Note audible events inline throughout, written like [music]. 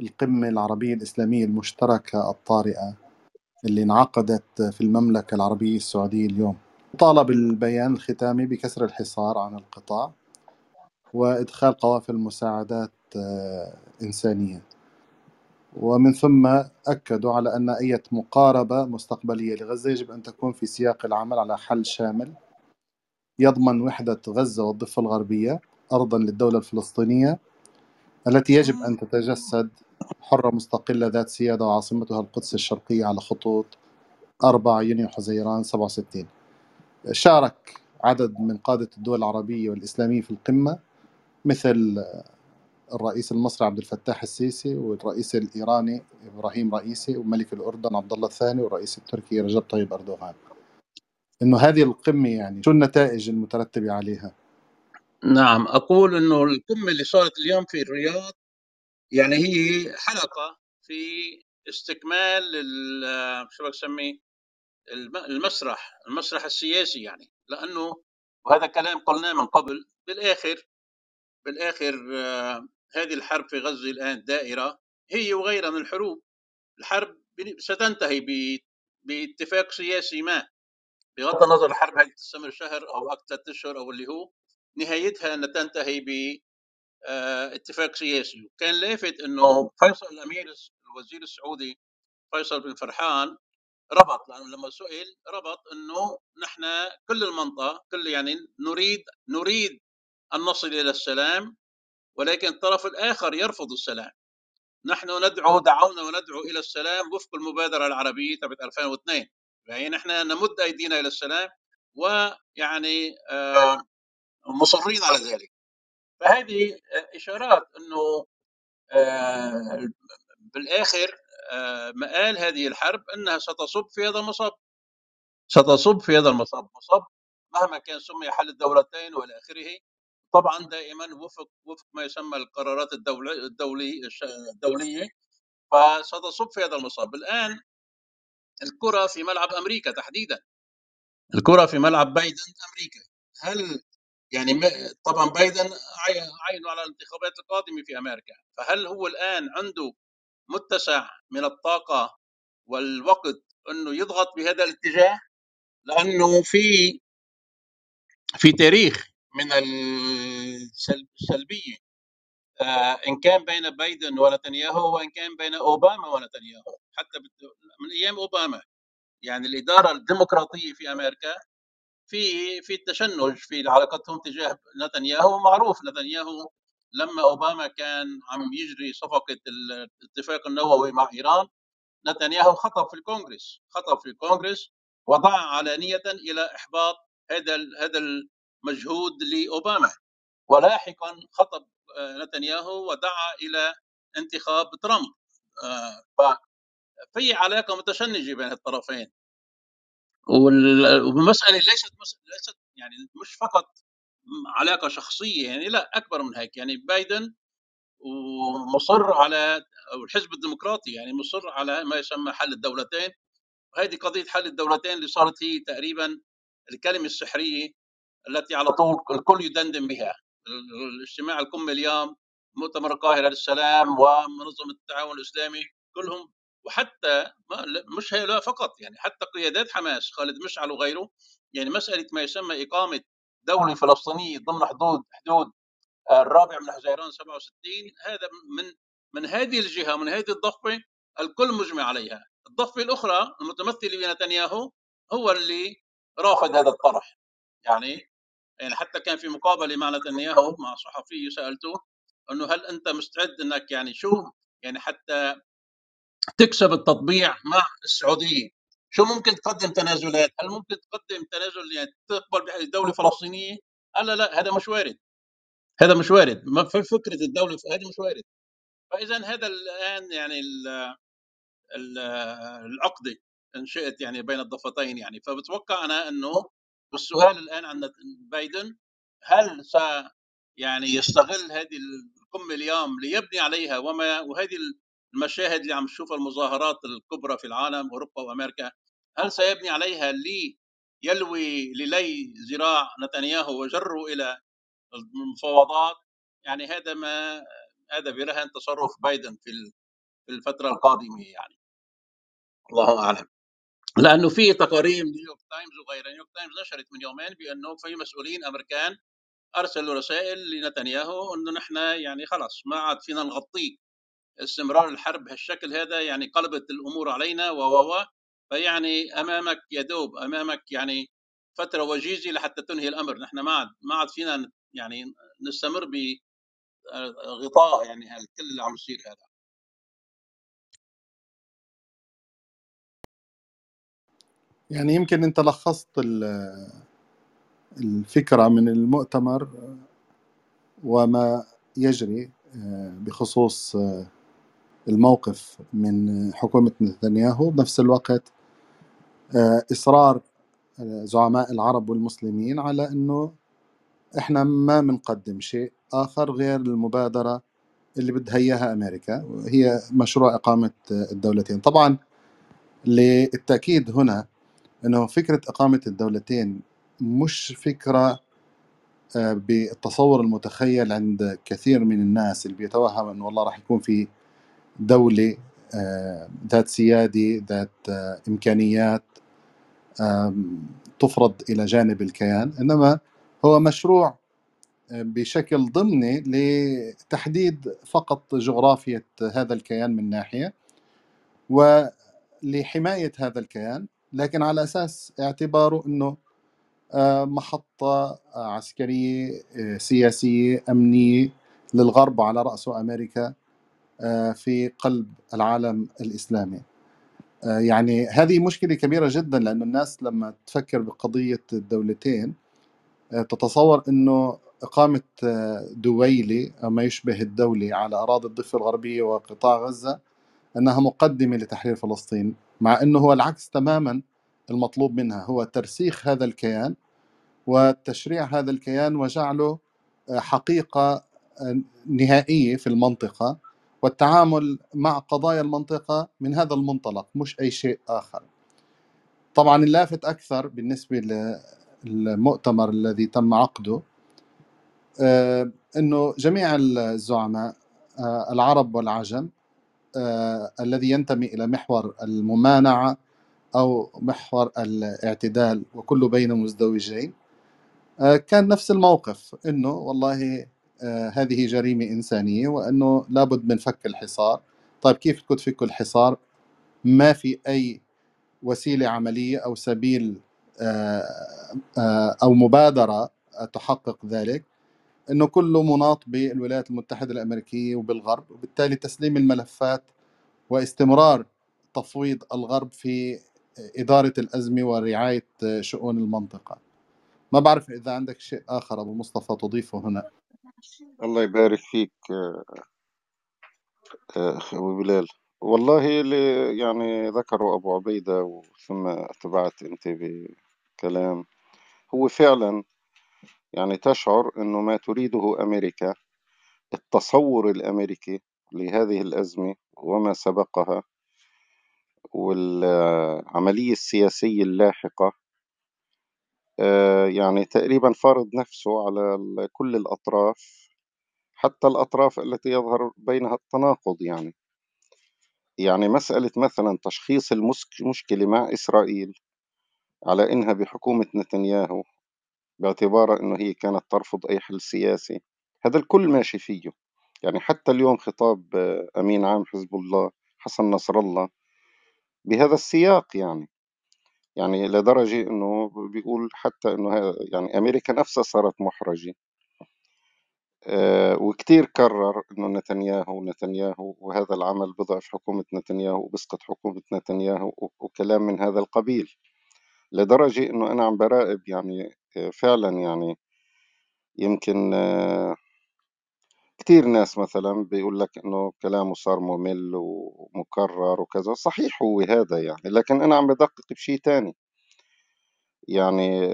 القمة العربية الإسلامية المشتركة الطارئة اللي انعقدت في المملكة العربية السعودية اليوم. طالب البيان الختامي بكسر الحصار عن القطاع وإدخال قوافل مساعدات آه، إنسانية. ومن ثم أكدوا على أن أي مقاربة مستقبلية لغزة يجب أن تكون في سياق العمل على حل شامل. يضمن وحدة غزة والضفة الغربية أرضا للدولة الفلسطينية التي يجب أن تتجسد حرة مستقلة ذات سيادة وعاصمتها القدس الشرقية على خطوط 4 يونيو حزيران 67 شارك عدد من قادة الدول العربية والإسلامية في القمة مثل الرئيس المصري عبد الفتاح السيسي والرئيس الإيراني إبراهيم رئيسي وملك الأردن عبد الله الثاني والرئيس التركي رجب طيب أردوغان إنه هذه القمة يعني شو النتائج المترتبة عليها؟ نعم أقول إنه القمة اللي صارت اليوم في الرياض يعني هي حلقة في استكمال شو المسرح المسرح السياسي يعني لأنه وهذا كلام قلناه من قبل بالآخر بالآخر آه، هذه الحرب في غزة الآن دائرة هي وغيرها من الحروب. الحرب ستنتهي باتفاق سياسي ما. بغض النظر الحرب هذه تستمر شهر أو أكثر أشهر أو اللي هو نهايتها أن تنتهي آه، سياسي. وكان لافت أنه فيصل الأمير الوزير السعودي فيصل بن فرحان ربط لأنه لما سئل ربط إنه نحن كل المنطقة كل يعني نريد نريد أن نصل إلى السلام ولكن الطرف الآخر يرفض السلام. نحن ندعو دعونا وندعو إلى السلام وفق المبادرة العربية تبعت 2002 يعني نحن نمد أيدينا إلى السلام ويعني آه، مصرين على ذلك. فهذه إشارات أنه آه، بالآخر آه، مآل هذه الحرب أنها ستصب في هذا المصب. ستصب في هذا المصب. مصب مهما كان سمي حل الدولتين وإلى آخره. طبعا دائما وفق وفق ما يسمى القرارات الدولي الدولي الدولية. فستصب في هذا المصاب الآن الكرة في ملعب أمريكا تحديدا. الكرة في ملعب بايدن أمريكا. هل يعني طبعا بايدن عينه على الانتخابات القادمة في أمريكا. فهل هو الآن عنده متسع من الطاقة والوقت إنه يضغط بهذا الاتجاه؟ لأنه في في تاريخ من السلبيه آه، إن كان بين بايدن ونتنياهو وإن كان بين أوباما ونتنياهو. حتى من أيام أوباما. يعني الإدارة الديمقراطية في أمريكا في في تشنج في علاقتهم تجاه نتنياهو معروف نتنياهو لما أوباما كان عم يجري صفقة الاتفاق النووي مع إيران نتنياهو خطب في الكونغرس خطب في الكونغرس ودعا علانية إلى إحباط هذا هذا المجهود لأوباما. ولاحقا خطب آه، نتنياهو ودعا إلى انتخاب ترامب. آه، ففي علاقة متشنجة بين الطرفين. والمسألة ليست ليست يعني مش فقط علاقة شخصية يعني لا أكبر من هيك. يعني بايدن ومصر على أو الحزب الديمقراطي يعني مصر على ما يسمى حل الدولتين. وهذه قضية حل الدولتين اللي صارت هي تقريبا الكلمة السحرية التي على طول الكل يدندن بها. الاجتماع القمة اليوم مؤتمر القاهرة للسلام ومنظمة التعاون الإسلامي كلهم وحتى مش هؤلاء فقط يعني حتى قيادات حماس خالد مشعل وغيره يعني مسألة ما يسمى إقامة دولة فلسطينية ضمن حدود حدود الرابع من حزيران 67 هذا من من هذه الجهة من هذه الضفة الكل مجمع عليها. الضفة الأخرى المتمثله بنتنياهو هو اللي رافض هذا الطرح. يعني يعني حتى كان في مقابلة مع نتنياهو مع صحفي سألته إنه هل أنت مستعد إنك يعني شو يعني حتى تكسب التطبيع مع السعوديه شو ممكن تقدم تنازلات؟ هل ممكن تقدم تنازل يعني تقبل دولة فلسطينية؟ قال لا لا هذا مش وارد. هذا مش وارد. ما في فكرة الدولة هذه مش وارد. فإذا هذا الآن يعني العقدة انشئت يعني بين الضفتين يعني. فبتوقع أنا إنه والسؤال الآن عن بايدن هل س يعني يستغل هذه القمة اليوم ليبني عليها وما وهذه المشاهد اللي عم نشوفها المظاهرات الكبرى في العالم أوروبا وأمريكا هل سيبني عليها لي يلوي للي ذراع نتنياهو وجره إلى المفاوضات؟ يعني هذا ما هذا برهن تصرف بايدن في الفترة القادمة يعني. الله أعلم. لأنه في تقارير نيويورك تايمز وغيرها نيويورك تايمز نشرت من يومين بأنه في مسؤولين أمريكان أرسلوا رسائل لنتنياهو إنه نحن يعني خلاص ما عاد فينا نغطيه. استمرار الحرب بهالشكل هذا يعني قلبت الأمور علينا و و فيعني أمامك يدوب أمامك يعني فترة وجيزة لحتى تنهي الأمر. نحن ما عاد ما عاد فينا يعني نستمر بغطاء يعني كل اللي عم يصير هذا. يعني يمكن أنت لخصت الفكرة من المؤتمر وما يجري آه، بخصوص آه، الموقف من حكومة نتنياهو. بنفس الوقت آه، إصرار زعماء العرب والمسلمين على إنه إحنا ما بنقدم شيء آخر غير المبادرة اللي بدها إياها أمريكا وهي مشروع إقامة الدولتين. طبعا للتأكيد هنا إنه فكرة إقامة الدولتين مش فكرة آه، بالتصور المتخيل عند كثير من الناس اللي بيتوهم إنه والله راح يكون في دولة آه، ذات سيادة ذات آه، إمكانيات تفرض إلى جانب الكيان. إنما هو مشروع بشكل ضمني لتحديد فقط جغرافية هذا الكيان من ناحية ولحماية هذا الكيان لكن على أساس اعتباره إنه آه، محطة عسكرية آه، سياسية أمنية للغرب على رأسه أمريكا. آه، في قلب العالم الإسلامي. يعني هذه مشكلة كبيرة جدا لأنه الناس لما تفكر بقضية الدولتين تتصور إنه إقامة دويله أو ما يشبه الدولة على أراضي الضفة الغربية وقطاع غزة أنها مقدمة لتحرير فلسطين مع إنه هو العكس تماما المطلوب منها. هو ترسيخ هذا الكيان وتشريع هذا الكيان وجعله حقيقة نهائية في المنطقة. والتعامل مع قضايا المنطقة من هذا المنطلق مش أي شيء آخر. طبعا اللافت أكثر بالنسبة للمؤتمر الذي تم عقده آه، إنه جميع الزعماء آه، العرب والعجم آه، الذي ينتمي إلى محور الممانعة أو محور الاعتدال وكل بين مزدوجين كان نفس الموقف إنه والله هذه جريمة إنسانية وأنه لابد من فك الحصار طيب كيف بدكم تفكوا الحصار ما في أي وسيلة عملية أو سبيل أو مبادرة تحقق ذلك إنه كله مناط بالولايات المتحدة الأمريكية وبالغرب وبالتالي تسليم الملفات واستمرار تفويض الغرب في إدارة الأزمة ورعاية شؤون المنطقة. ما بعرف إذا عندك شيء آخر أبو مصطفى تضيفه هنا. الله يبارك فيك أبو بلال. والله اللي يعني ذكره أبو عبيدة ثم تبعت انت بكلام هو فعلا يعني تشعر أنه ما تريده أمريكا التصور الأمريكي لهذه الأزمة وما سبقها والعملية السياسية اللاحقة آه، يعني تقريبا فرض نفسه على كل الأطراف حتى الأطراف التي يظهر بينها التناقض يعني. يعني مسألة مثلا تشخيص المشكلة مع إسرائيل على إنها بحكومة نتنياهو باعتبارها أنه هي كانت ترفض أي حل سياسي هذا الكل ماشي فيه. يعني حتى اليوم خطاب آه، أمين عام حزب الله حسن نصر الله بهذا السياق يعني. يعني لدرجة أنه بيقول حتى أنه يعني أمريكا نفسها صارت محرجة. أه وكتير كرر أنه نتنياهو نتنياهو وهذا العمل بضعف حكومة نتنياهو وبسقط حكومة نتنياهو وكلام من هذا القبيل. لدرجة أنه أنا عم براقب يعني فعلا يعني يمكن آه، كتير ناس مثلا بيقول لك إنه كلامه صار ممل ومكرر وكذا صحيح هو هذا يعني لكن أنا عم بدقق بشيء تاني. يعني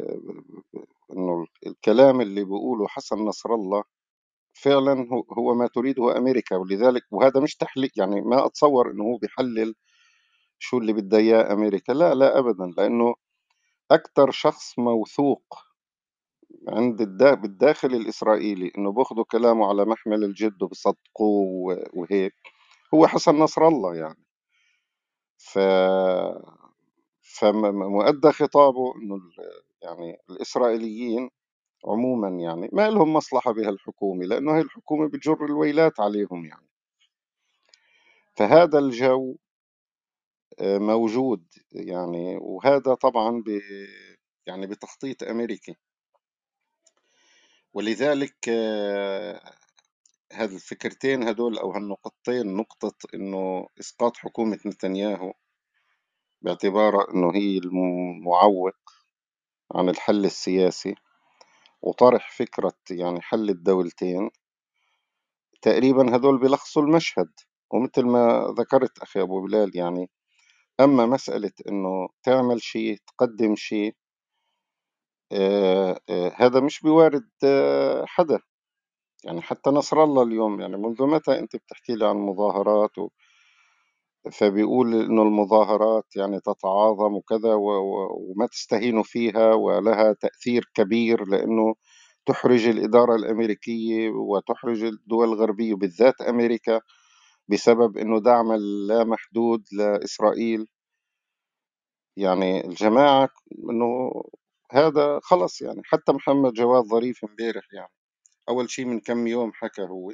إنه الكلام اللي بيقوله حسن نصر الله فعلا هو ما تريده أمريكا ولذلك وهذا مش تحليل يعني ما أتصور إنه هو بيحلل شو اللي بدها إياه أمريكا لا لا ابدا لأنه أكثر شخص موثوق عند الدا بالداخل الإسرائيلي إنه بياخدوا كلامه على محمل الجد وبيصدقوه وهيك هو حسن نصر الله يعني. ف فمؤدى خطابه إنه يعني الإسرائيليين عموما يعني ما لهم مصلحة بهالحكومة لأنه هي الحكومة بتجر الويلات عليهم يعني. فهذا الجو آه، موجود يعني وهذا طبعا ب يعني بتخطيط أمريكي. ولذلك آه، هذه الفكرتين هدول أو هالنقطتين نقطة إنه إسقاط حكومة نتنياهو باعتبارها إنه هي المعوق عن الحل السياسي وطرح فكرة يعني حل الدولتين تقريبا هدول بيلخصوا المشهد. ومثل ما ذكرت أخي أبو بلال يعني أما مسألة إنه تعمل شيء تقدم شيء آه آه هذا مش بوارد آه حدا يعني حتى نصر الله اليوم يعني منذ متى أنت بتحكي لي عن مظاهرات و فبيقول إنه المظاهرات يعني تتعاظم وكذا وما تستهينوا فيها ولها تأثير كبير لأنه تحرج الإدارة الأمريكية وتحرج الدول الغربية بالذات أمريكا بسبب إنه دعم اللامحدود لإسرائيل. يعني الجماعة إنه هذا خلص يعني حتى محمد جواد ظريف امبارح يعني أول شيء من كم يوم حكى هو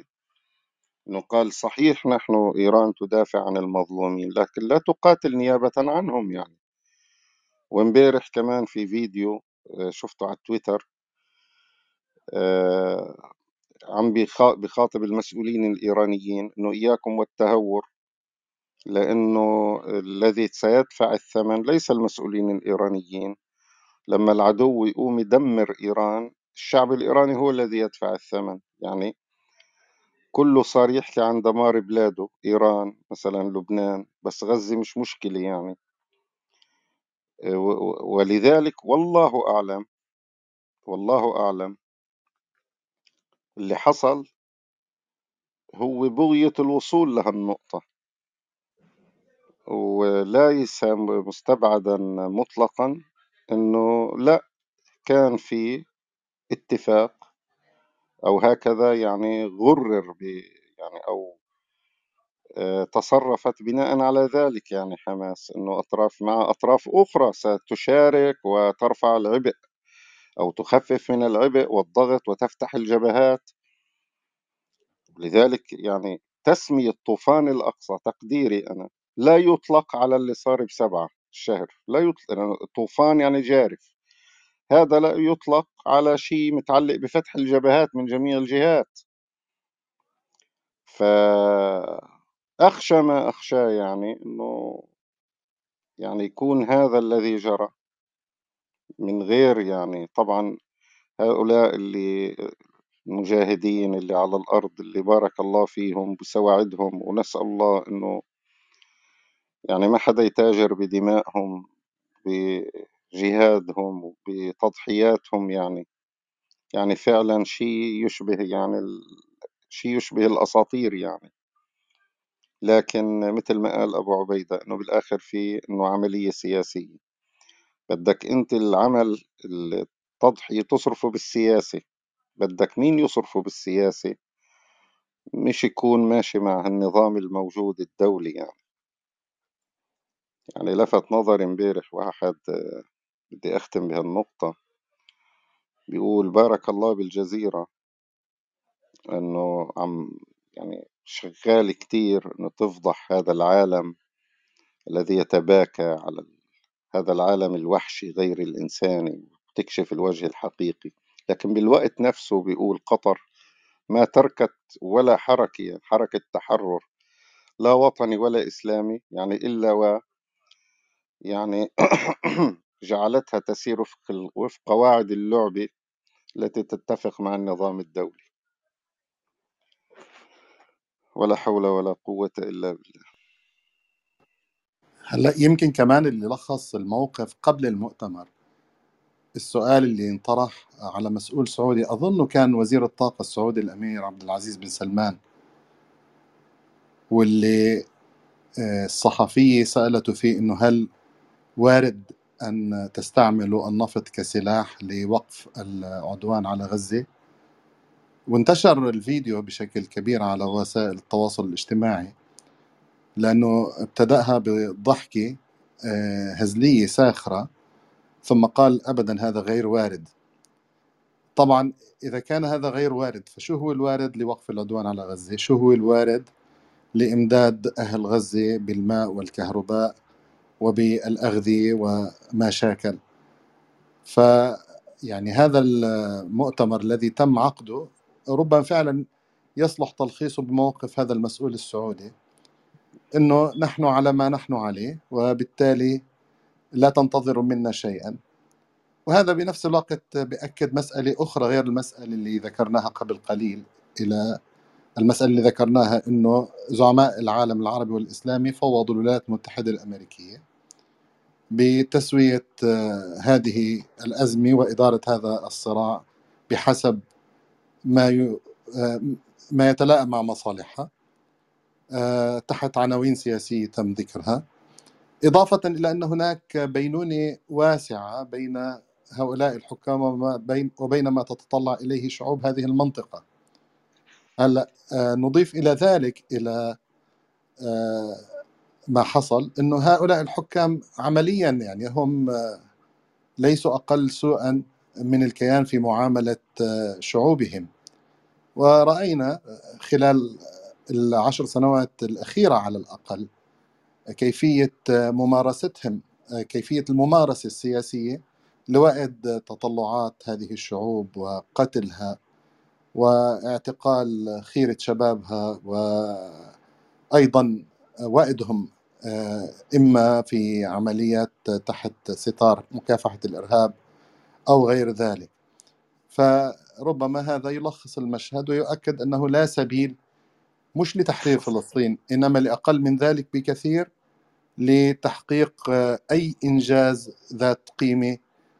إنه قال صحيح نحن إيران تدافع عن المظلومين لكن لا تقاتل نيابة عنهم يعني. وامبارح كمان في فيديو آه، شفته على تويتر آه، عم بخاطب المسؤولين الإيرانيين إنه إياكم والتهور لأنه الذي سيدفع الثمن ليس المسؤولين الإيرانيين. لما العدو يقوم يدمر إيران الشعب الإيراني هو الذي يدفع الثمن. يعني كله صار يحكي عن دمار بلاده إيران مثلا لبنان بس غزة مش مشكلة يعني. ولذلك والله أعلم والله أعلم اللي حصل هو بغية الوصول لهالنقطة. وليس مستبعدا مطلقا إنه لا كان في اتفاق أو هكذا يعني غرر ب يعني أو آه، تصرفت بناء على ذلك يعني حماس إنه أطراف مع أطراف أخرى ستشارك وترفع العبء أو تخفف من العبء والضغط وتفتح الجبهات. لذلك يعني تسمية طوفان الأقصى تقديري أنا لا يطلق على اللي صار بسبعة. الشهر لا يطلق يعني طوفان يعني جارف. هذا لا يطلق على شيء متعلق بفتح الجبهات من جميع الجهات. فأخشى ما أخشى يعني أنه يعني يكون هذا الذي جرى من غير يعني طبعا هؤلاء اللي المجاهدين اللي على الأرض اللي بارك الله فيهم بسواعدهم ونسأل الله إنه يعني ما حدا يتاجر بدمائهم بجهادهم وبتضحياتهم يعني. يعني فعلا شيء يشبه يعني شيء يشبه الأساطير يعني. لكن مثل ما قال أبو عبيدة إنه بالآخر في إنه عملية سياسية. بدك أنت العمل التضحية تصرفه بالسياسة بدك مين يصرفه بالسياسة؟ مش يكون ماشي مع النظام الموجود الدولي يعني. يعني لفت نظري امبارح واحد بدي أختم بهالنقطة. بيقول بارك الله بالجزيرة. إنه عم يعني شغال كتير إنه تفضح هذا العالم الذي يتباكى على هذا العالم الوحشي غير الإنساني تكشف الوجه الحقيقي. لكن بالوقت نفسه بيقول قطر ما تركت ولا حركة حركة تحرر لا وطني ولا إسلامي يعني إلا يعني [clears throat] جعلتها تسير وفق وفق قواعد اللعبة التي تتفق مع النظام الدولي. ولا حول ولا قوة إلا بالله. هلأ يمكن كمان اللي لخص الموقف قبل المؤتمر السؤال اللي انطرح على مسؤول سعودي أظنه كان وزير الطاقة السعودي الأمير عبد العزيز بن سلمان واللي آه، الصحفية سألته فيه إنه هل وارد أن تستعملوا النفط كسلاح لوقف العدوان على غزة. وانتشر الفيديو بشكل كبير على وسائل التواصل الاجتماعي لأنه ابتدأها بضحكة آه، هزلية ساخرة ثم قال أبدا هذا غير وارد. طبعا إذا كان هذا غير وارد فشو هو الوارد لوقف العدوان على غزة؟ شو هو الوارد لإمداد أهل غزة بالماء والكهرباء وبالأغذية وما شاكل. ف يعني هذا المؤتمر الذي تم عقده ربما فعلا يصلح تلخيصه بموقف هذا المسؤول السعودي إنه نحن على ما نحن عليه وبالتالي لا تنتظروا منا شيئا. وهذا بنفس الوقت بأكد مسألة أخرى غير المسألة اللي ذكرناها قبل قليل إلى المسألة اللي ذكرناها أنه زعماء العالم العربي والإسلامي فوضوا الولايات المتحدة الأمريكية. بتسوية آه، هذه الأزمة وإدارة هذا الصراع بحسب ما آه، ما يتلائم مع مصالحها آه، تحت عناوين سياسية تم ذكرها. إضافة إلى أن هناك بينونة واسعة بين هؤلاء الحكام وما بين وبين ما تتطلع إليه شعوب هذه المنطقة. هلأ نضيف إلى ذلك إلى ما حصل إنه هؤلاء الحكام عمليا يعني هم ليسوا أقل سوءا من الكيان في معاملة شعوبهم. ورأينا خلال العشر سنوات الأخيرة على الأقل كيفية ممارستهم كيفية الممارسة السياسية لوائد تطلعات هذه الشعوب وقتلها واعتقال خيرة شبابها وأيضا وائدهم آه، إما في عمليات تحت ستار مكافحة الإرهاب أو غير ذلك. فربما هذا يلخص المشهد ويؤكد أنه لا سبيل مش لتحرير فلسطين إنما لأقل من ذلك بكثير لتحقيق آه، أي إنجاز ذات قيمة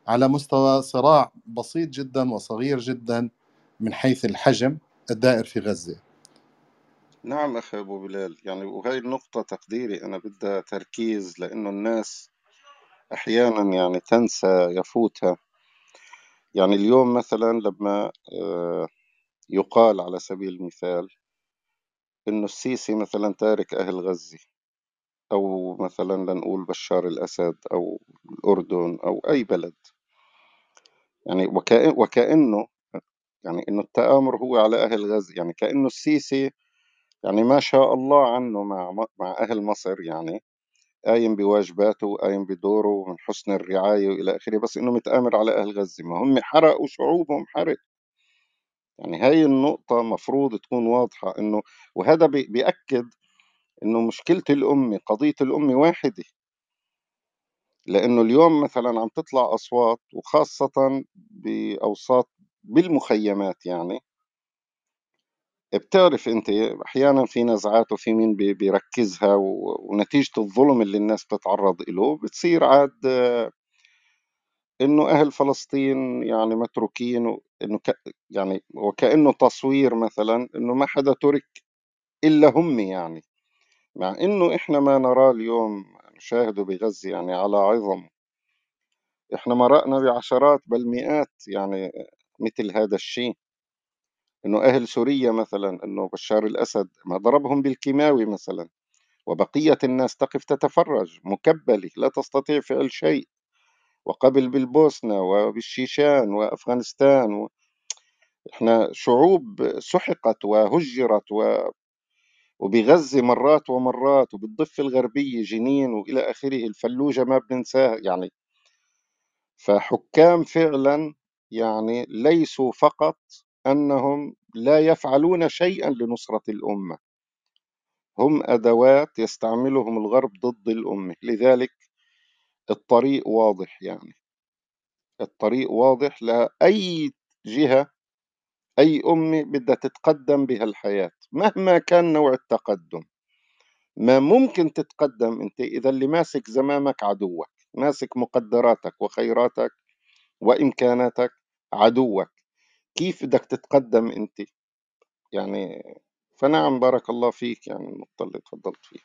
على مستوى صراع بسيط جدا وصغير جدا من حيث الحجم الدائر في غزة. نعم أخي أبو بلال يعني وهي النقطة تقديري أنا بدها تركيز لأنه الناس أحيانا يعني تنسى يفوتها. يعني اليوم مثلا لما آه، يقال على سبيل المثال إنه السيسي مثلا تارك أهل غزة أو مثلا لنقول بشار الأسد أو الأردن أو أي بلد. يعني وكأن وكأنه يعني إنه التآمر هو على أهل غزة يعني كأنه السيسي يعني ما شاء الله عنه مع مع أهل مصر يعني قايم بواجباته وقايم بدوره من حسن الرعاية وإلى آخره بس إنه متآمر على أهل غزة. ما هم حرقوا شعوبهم حرق. يعني هاي النقطة مفروض تكون واضحة إنه وهذا بيأكد إنه مشكلة الأمة قضية الأمة واحدة. لأنه اليوم مثلا عم تطلع أصوات وخاصة بأوساط بالمخيمات يعني بتعرف أنت أحيانا في نزعات وفي مين بيركزها ونتيجة الظلم اللي الناس بتتعرض له بتصير عاد إنه أهل فلسطين يعني متروكين إنه ك يعني وكأنه تصوير مثلا إنه ما حدا ترك إلا هم يعني. مع إنه إحنا ما نراه اليوم نشاهده بغزة يعني على عظم. إحنا مرقنا بعشرات بل مئات يعني مثل هذا الشيء. إنه أهل سوريا مثلا إنه بشار الأسد ما ضربهم بالكيماوي مثلا وبقية الناس تقف تتفرج مكبلة لا تستطيع فعل شيء وقبل بالبوسنة وبالشيشان وأفغانستان و... إحنا شعوب سحقت وهجرت و... وبغزة مرات ومرات وبالضفة الغربية جنين وإلى آخره الفلوجة ما بننساها يعني فحكام فعلا يعني ليسوا فقط أنهم لا يفعلون شيئا لنصرة الأمة. هم أدوات يستعملهم الغرب ضد الأمة. لذلك الطريق واضح يعني. الطريق واضح لأي جهة أي أمة بدها تتقدم بها الحياة مهما كان نوع التقدم. ما ممكن تتقدم أنت إذا اللي ماسك زمامك عدوك ماسك مقدراتك وخيراتك وإمكاناتك عدوك. كيف بدك تتقدم أنت؟ يعني فنعم بارك الله فيك يعني النقطة اللي تفضلت فيها.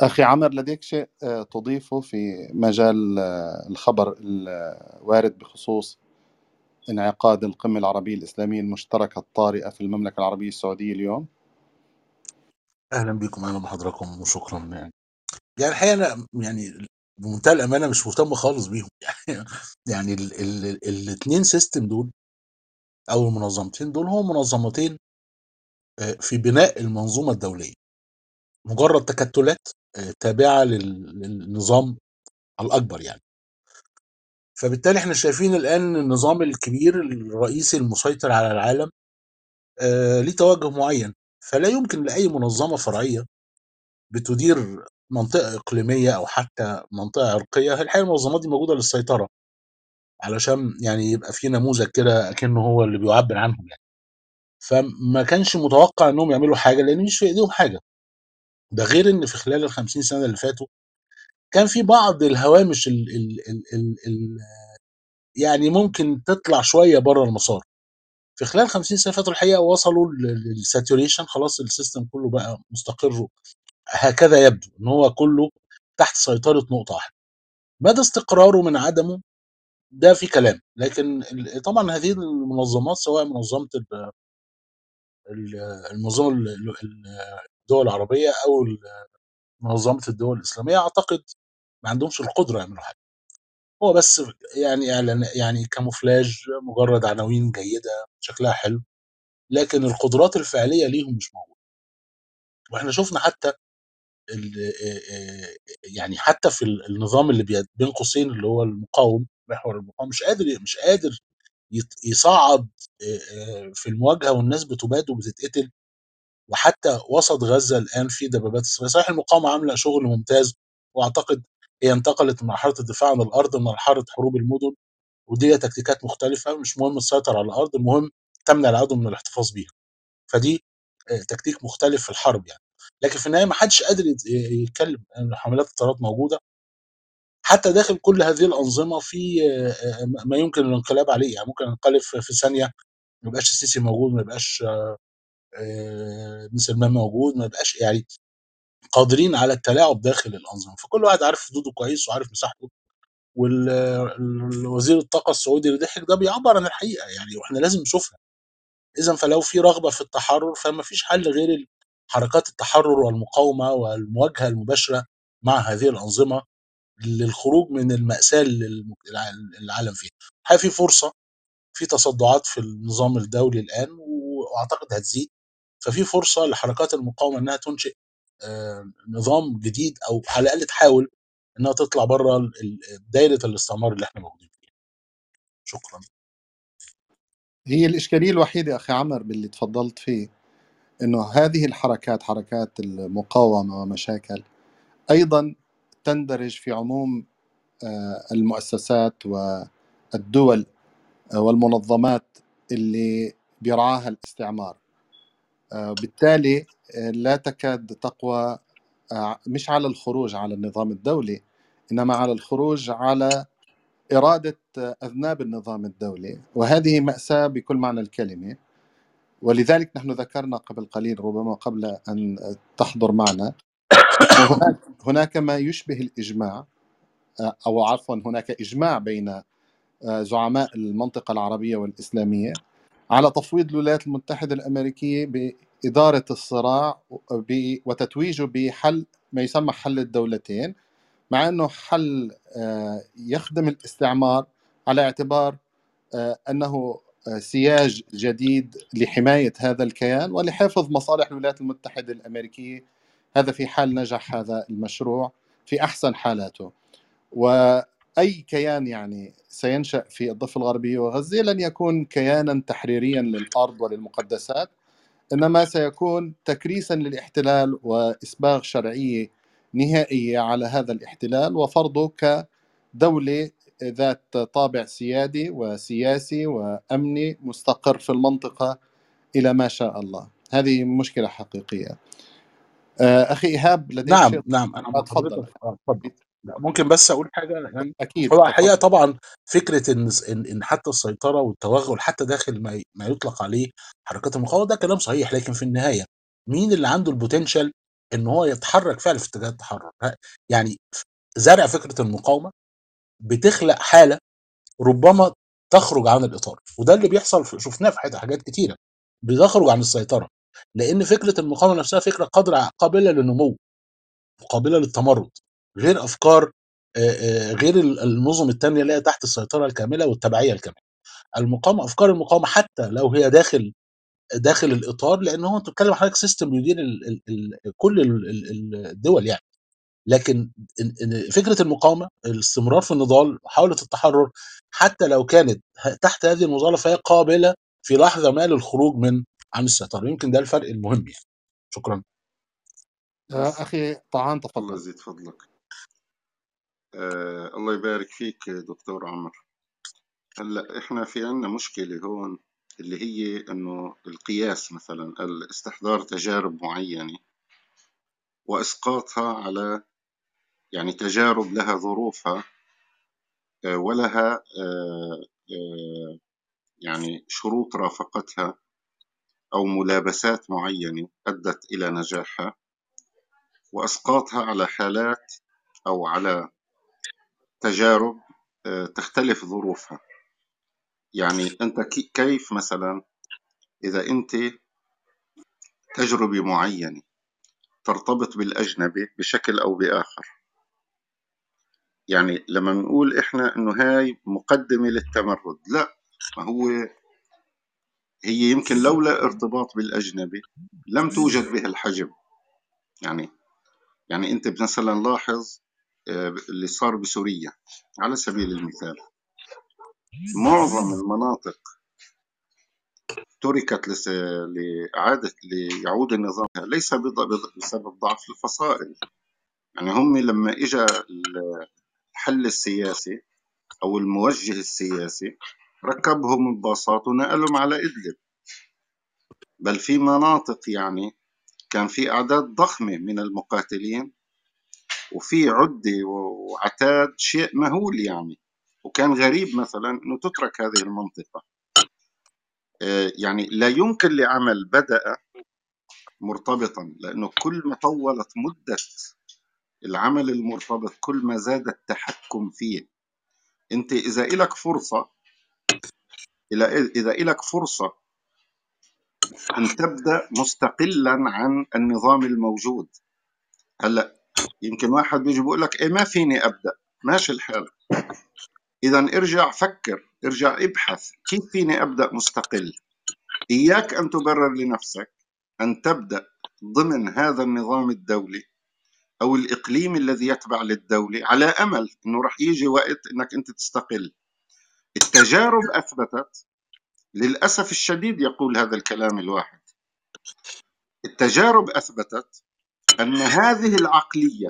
أخي عمر لديك شيء آه، تضيفه في مجال آه، الخبر الوارد بخصوص انعقاد القمة العربية الإسلامية المشتركة الطارئة في المملكة العربية السعودية اليوم؟ أهلا بكم أهلا بحضراتكم وشكرا يعني. يعني الحقيقة أنا يعني بمنتهى الأمانة مش مهتم خالص بيهم. [laughs] يعني يعني الاثنين سيستم دول أو المنظمتين دول هم منظمتين آه، في بناء المنظومة الدولية. مجرد تكتلات آه، تابعة لل- للنظام الأكبر يعني. فبالتالي إحنا شايفين الآن النظام الكبير الرئيسي المسيطر على العالم آه، ليه توجه معين. فلا يمكن لأي منظمة فرعية بتدير منطقة إقليمية أو حتى منطقة عرقية الحقيقة المنظمات دي موجودة للسيطرة علشان يعني يبقى في نموذج كده أكنه هو اللي بيعبر عنهم يعني. فما كانش متوقع إنهم يعملوا حاجة لأن مش في إيديهم حاجة. ده غير إن في خلال ال 50 سنة اللي فاتوا كان في بعض الهوامش ال ال ال ال ال يعني ممكن تطلع شوية بره المسار. في خلال 50 سنة فاتوا الحقيقة وصلوا لل saturation خلاص ال system كله بقى مستقر هكذا يبدو إن هو كله تحت سيطرة نقطة واحدة. مدى استقراره من عدمه؟ ده في كلام لكن طبعا هذه المنظمات سواء منظمة ال- ال- المنظمة ال- ال- الدول العربية أو منظمة الدول الإسلامية أعتقد ما عندهمش القدرة يعملوا حاجة. هو بس يعني إعلان يعني كاموفلاج مجرد عناوين جيدة شكلها حلو لكن القدرات الفعلية ليهم مش موجودة. وإحنا شفنا حتى يعني حتى في النظام اللي بي- بين قوسين اللي هو المقاوم محور المقاوم مش قادر مش قادر يصعد في المواجهة والناس بتباد وبتتقتل. وحتى وسط غزة الآن في دبابات اسرائيل صحيح المقاومة عاملة شغل ممتاز وأعتقد هي انتقلت من مرحلة الدفاع عن الأرض لمرحله حروب المدن ودي تكتيكات مختلفة مش مهم تسيطر على الأرض المهم تمنع العدو من الاحتفاظ بيها. فدي تكتيك مختلف في الحرب يعني. لكن في النهاية ما حدش قادر يت- يتكلم ان حملات الطيارات موجودة. حتى داخل كل هذه الأنظمة في ما يمكن الانقلاب عليه. يعني ممكن ينقلب في ثانية ما يبقاش السيسي موجود ما يبقاش آه، ابن سلمان موجود ما يبقاش يعني قادرين على التلاعب داخل الأنظمة. فكل واحد عارف حدوده كويس وعارف مساحته. والوزير الطاقة السعودي اللي ضحك ده بيعبر عن الحقيقة. يعني وإحنا لازم نشوفها. اذا فلو في رغبة في التحرر فما فيش حل غير حركات التحرر والمقاومة والمواجهة المباشرة مع هذه الأنظمة للخروج من المأساة اللي الم- الع- العالم فيها. هل في فرصة في تصدعات في النظام الدولي الآن؟ وأعتقد هتزيد. ففي فرصة لحركات المقاومة إنها تنشئ آه، نظام جديد أو على الأقل تحاول إنها تطلع بره دايرة الاستعمار اللي إحنا موجودين فيها. شكرا. هي الإشكالية الوحيدة أخي عمر باللي تفضلت فيه. إنه هذه الحركات حركات المقاومة ومشاكل أيضا تندرج في عموم آه، المؤسسات والدول آه، والمنظمات اللي بيرعاها الاستعمار. آه، بالتالي لا تكاد تقوى مش على الخروج على النظام الدولي إنما على الخروج على إرادة آه، أذناب النظام الدولي. وهذه مأساة بكل معنى الكلمة. ولذلك نحن ذكرنا قبل قليل ربما قبل أن تحضر معنا [coughs] هناك هناك ما يشبه الإجماع آه، أو عفوا هناك إجماع بين آه، زعماء المنطقة العربية والإسلامية على تفويض الولايات المتحدة الأمريكية بإدارة الصراع وتتويجه بحل ما يسمى حل الدولتين مع أنه حل آه، يخدم الاستعمار على اعتبار أنه آه، سياج جديد لحماية هذا الكيان ولحفظ مصالح الولايات المتحدة الأمريكية. هذا في حال نجح هذا المشروع في أحسن حالاته. وأي كيان يعني سينشأ في الضفة الغربية وغزة لن يكون كيانا تحريريا للأرض وللمقدسات إنما سيكون تكريسا للاحتلال وإسباغ شرعية نهائية على هذا الاحتلال وفرضه كدولة ذات طابع سيادي وسياسي وأمني مستقر في المنطقة إلى ما شاء الله. هذه مشكلة حقيقية. آه، أخي إيهاب لديك نعم شيء؟ نعم أنا آه، مع تفضل. حضرتك آه، اتفضل لا، ممكن بس أقول حاجة؟ يعني أكيد هو الحقيقة طبعا فكرة إن إن حتى السيطرة والتوغل حتى داخل ما ما يطلق عليه حركات المقاومة ده كلام صحيح. لكن في النهاية مين اللي عنده البوتنشال إن هو يتحرك فعلا في اتجاه التحرر يعني زرع فكرة المقاومة بتخلق حالة ربما تخرج عن الإطار وده اللي بيحصل في شفناه في حاجات كتيرة بتخرج عن السيطرة لأن فكرة المقاومة نفسها فكرة قادرة قابلة للنمو وقابلة للتمرد غير أفكار غير ال- النظم التانية اللي هي تحت السيطرة الكاملة والتبعية الكاملة. المقاومة أفكار المقاومة حتى لو هي داخل داخل الإطار لأن هو أنت بتتكلم حضرتك سيستم بيدير كل ال- ال- الدول يعني. لكن فكرة المقاومة الاستمرار في النضال محاولة التحرر حتى لو كانت تحت هذه المظله فهي قابلة في لحظة ما للخروج من عن السيطرة. يمكن ده الفرق المهم يعني. شكرا. آه، أخي طعان تفضل. يزيد فضلك. آه الله يبارك فيك دكتور عمر. هلأ إحنا في عنا مشكلة هون اللي هي إنه القياس مثلا الاستحضار تجارب معينة وإسقاطها على يعني تجارب لها ظروفها آه، ولها آه، آه، يعني شروط رافقتها أو ملابسات معينة أدت إلى نجاحها وأسقاطها على حالات أو على تجارب تختلف ظروفها. يعني أنت كي- كيف مثلا إذا أنت تجربة معينة ترتبط بالأجنبي بشكل أو بآخر؟ يعني لما نقول إحنا إنه هاي مقدمة للتمرد لا ما هو هي يمكن لولا ارتباط بالأجنبي لم توجد به الحجم. يعني يعني أنت مثلا لاحظ آه، اللي صار بسوريا على سبيل المثال معظم المناطق تركت لإعادة ليعود النظام ليس بسبب ضعف الفصائل يعني هم لما إجا الحل السياسي أو الموجه السياسي ركبهم بباصات ونقلهم على إدلب. بل في مناطق يعني كان في أعداد ضخمة من المقاتلين وفي عدة وعتاد شيء مهول يعني. وكان غريب مثلا أنه تترك هذه المنطقة. آه، يعني لا يمكن لعمل بدأ مرتبطا لأنه كل ما طولت مدة العمل المرتبط كل ما زاد التحكم فيه. أنت إذا إلك فرصة إذا إذا إلك فرصة أن تبدأ مستقلا عن النظام الموجود. هلأ يمكن واحد بيجي بيقول لك إيه ما فيني أبدأ؟ ماشي الحال. إذا ارجع فكر ارجع ابحث. كيف فيني أبدأ مستقل؟ إياك أن تبرر لنفسك أن تبدأ ضمن هذا النظام الدولي. أو الإقليم الذي يتبع للدولة على أمل أنه رح يجي وقت أنك أنت تستقل. التجارب أثبتت للأسف الشديد يقول هذا الكلام الواحد. التجارب أثبتت أن هذه العقلية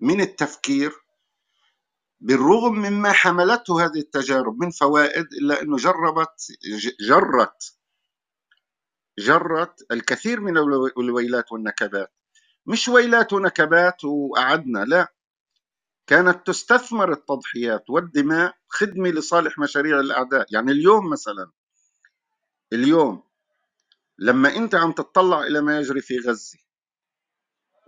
من التفكير بالرغم مما حملته هذه التجارب من فوائد إلا أنه جربت جرت جرت الكثير من الويلات والنكبات. مش ويلات ونكبات وقعدنا لا. كانت تستثمر التضحيات والدماء خدمة لصالح مشاريع الأعداء. يعني اليوم مثلا اليوم لما أنت عم تطلع إلى ما يجري في غزة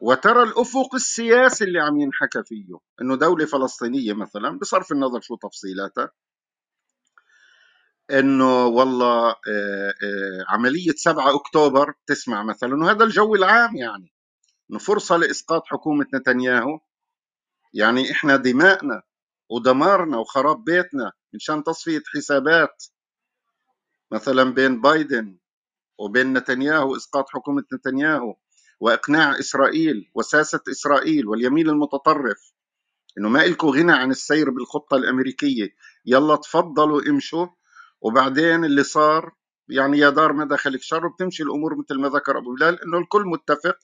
وترى الأفق السياسي اللي عم ينحكى فيه أنه دولة فلسطينية مثلا بصرف النظر شو تفصيلاتها؟ إنه والله آه، آه، عملية 7 أكتوبر تسمع مثلا وهذا الجو العام يعني. إنه فرصة لإسقاط حكومة نتنياهو. يعني إحنا دماءنا ودمارنا وخراب بيتنا مشان تصفية حسابات مثلا بين بايدن وبين نتنياهو واسقاط حكومة نتنياهو وإقناع إسرائيل وساسة إسرائيل واليمين المتطرف إنه ما إلكم غنى عن السير بالخطة الأمريكية. يلا تفضلوا امشوا. وبعدين اللي صار يعني يا دار ما دخلك شر وبتمشي الأمور مثل ما ذكر أبو بلال إنه الكل متفق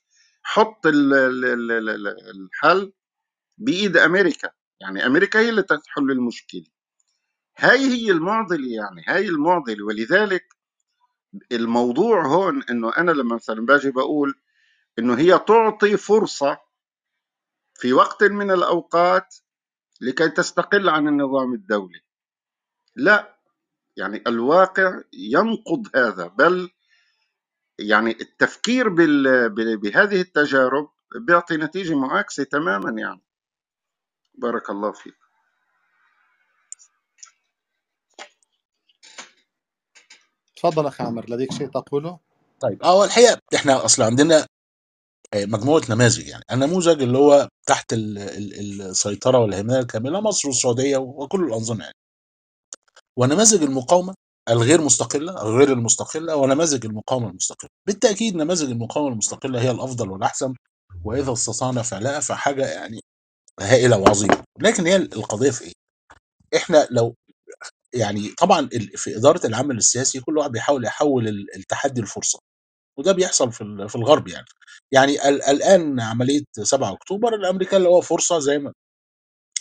حط ال- ال- ال- ال- الحل بإيد أمريكا. يعني أمريكا هي اللي تحل المشكلة. هاي هي المعضلة يعني هاي المعضلة. ولذلك الموضوع هون إنه أنا لما مثلا باجي بقول إنه هي تعطي فرصة في وقت من الأوقات لكي تستقل عن النظام الدولي. لا يعني الواقع ينقض هذا بل يعني التفكير بال... بهذه التجارب بيعطي نتيجة معاكسة تماما يعني. بارك الله فيك. تفضل أخي عامر لديك شيء تقوله؟ طيب هو الحقيقة إحنا أصلا عندنا آه، مجموعة نماذج يعني. النموذج اللي هو تحت ال- ال- السيطرة والهيمنه الكاملة مصر والسعودية وكل الأنظمة يعني. ونماذج المقاومة الغير مستقلة أو غير المستقلة ونماذج المقاومة المستقلة. بالتأكيد نماذج المقاومة المستقلة هي الأفضل والأحسن وإذا استطعنا فعلها فحاجة يعني هائلة وعظيمة. لكن هي القضية في إيه؟ إحنا لو يعني طبعا في إدارة العمل السياسي كل واحد بيحاول يحول ال- التحدي لفرصة وده بيحصل في في الغرب يعني. يعني ال- الآن عملية 7 أكتوبر الامريكان اللي هو فرصة زي ما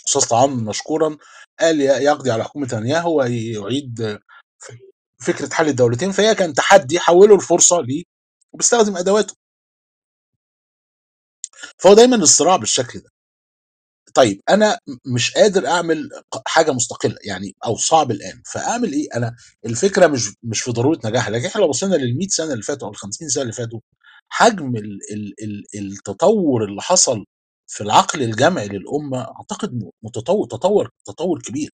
أستاذ طعام مشكورا قال يقضي على حكومة نتنياهو ويعيد فكرة حل الدولتين فهي كان تحدي حوله لفرصه ليه وبيستخدم أدواته. فهو دايما الصراع بالشكل ده. طيب أنا مش قادر أعمل حاجة مستقلة يعني أو صعب الآن فأعمل إيه؟ أنا الفكرة مش مش في ضرورة نجاحها لكن إحنا لو بصينا لل 100 سنة اللي فاتوا أو ال 50 سنة اللي فاتوا حجم ال ال ال التطور اللي حصل في العقل الجمعي للأمة أعتقد متطور تطور تطور كبير.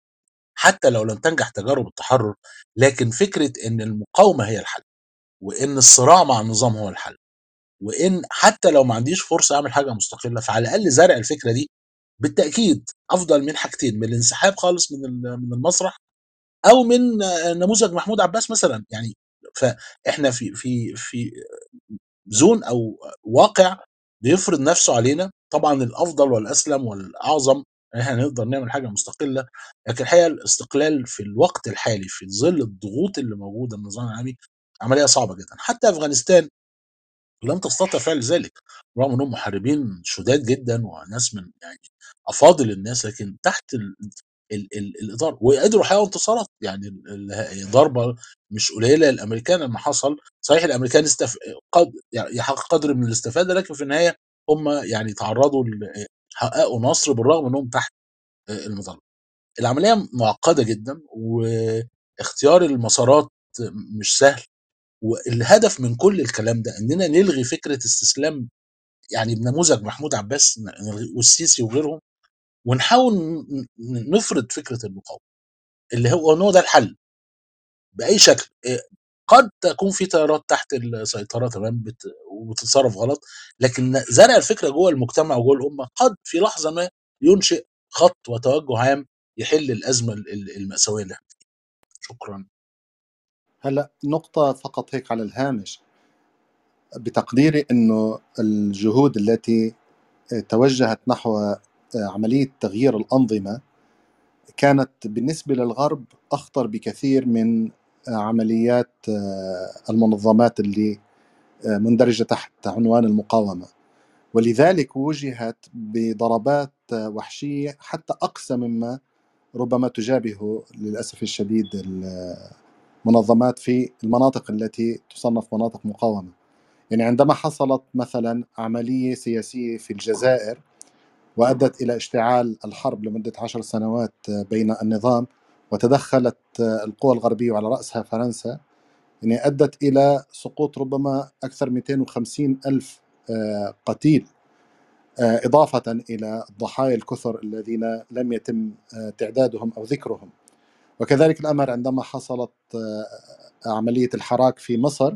حتى لو لم تنجح تجارب التحرر لكن فكرة إن المقاومة هي الحل وإن الصراع مع النظام هو الحل وإن حتى لو ما عنديش فرصة أعمل حاجة مستقلة فعلى الأقل زرع الفكرة دي بالتأكيد أفضل من حاجتين من الانسحاب خالص من من المسرح أو من نموذج محمود عباس مثلا. يعني فاحنا في في في زون أو واقع بيفرض نفسه علينا طبعا الأفضل والأسلم والأعظم إن إحنا نقدر نعمل حاجة مستقلة لكن الحقيقة الاستقلال في الوقت الحالي في ظل الضغوط اللي موجودة من النظام العالمي عملية صعبة جدا حتى أفغانستان لم تستطع فعل ذلك رغم إنهم محاربين شداد جدا وناس من يعني أفاضل الناس لكن تحت ال ال ال الإطار وقدروا يحققوا انتصارات يعني ال- ال- ضربة مش قليلة للأمريكان لما حصل صحيح الأمريكان استف... قد يعني يحقق قدر من الاستفادة لكن في النهاية هم يعني تعرضوا. حققوا نصر بالرغم إنهم تحت المظلة. العملية معقدة جدا واختيار المسارات مش سهل والهدف من كل الكلام ده إننا نلغي فكرة استسلام يعني بنموذج محمود عباس والسيسي وغيرهم ونحاول نفرض فكرة المقاومة اللي هو إن هو ده الحل. بأي شكل إيه، قد تكون في تيارات تحت السيطرة تمام وبتتصرف غلط لكن زرع الفكرة جوه المجتمع وجوه الأمة قد في لحظة ما ينشئ خط وتوجه عام يحل الأزمة ال- ال- المأساوية اللي إحنا شكرا. هلأ نقطة فقط هيك على الهامش. بتقديري إنه الجهود التي توجهت نحو عملية تغيير الأنظمة كانت بالنسبة للغرب أخطر بكثير من عمليات المنظمات اللي مندرجة تحت عنوان المقاومة. ولذلك وجهت بضربات وحشية حتى أقسى مما ربما تجابه للأسف الشديد المنظمات في المناطق التي تصنف مناطق مقاومة. يعني عندما حصلت مثلا عملية سياسية في الجزائر وأدت إلى اشتعال الحرب لمدة عشر سنوات بين النظام وتدخلت القوى الغربية وعلى رأسها فرنسا يعني أدت إلى سقوط ربما أكثر 250 ألف آه، قتيل آه، إضافة إلى الضحايا الكثر الذين لم يتم آه، تعدادهم أو ذكرهم. وكذلك الأمر عندما حصلت عملية الحراك في مصر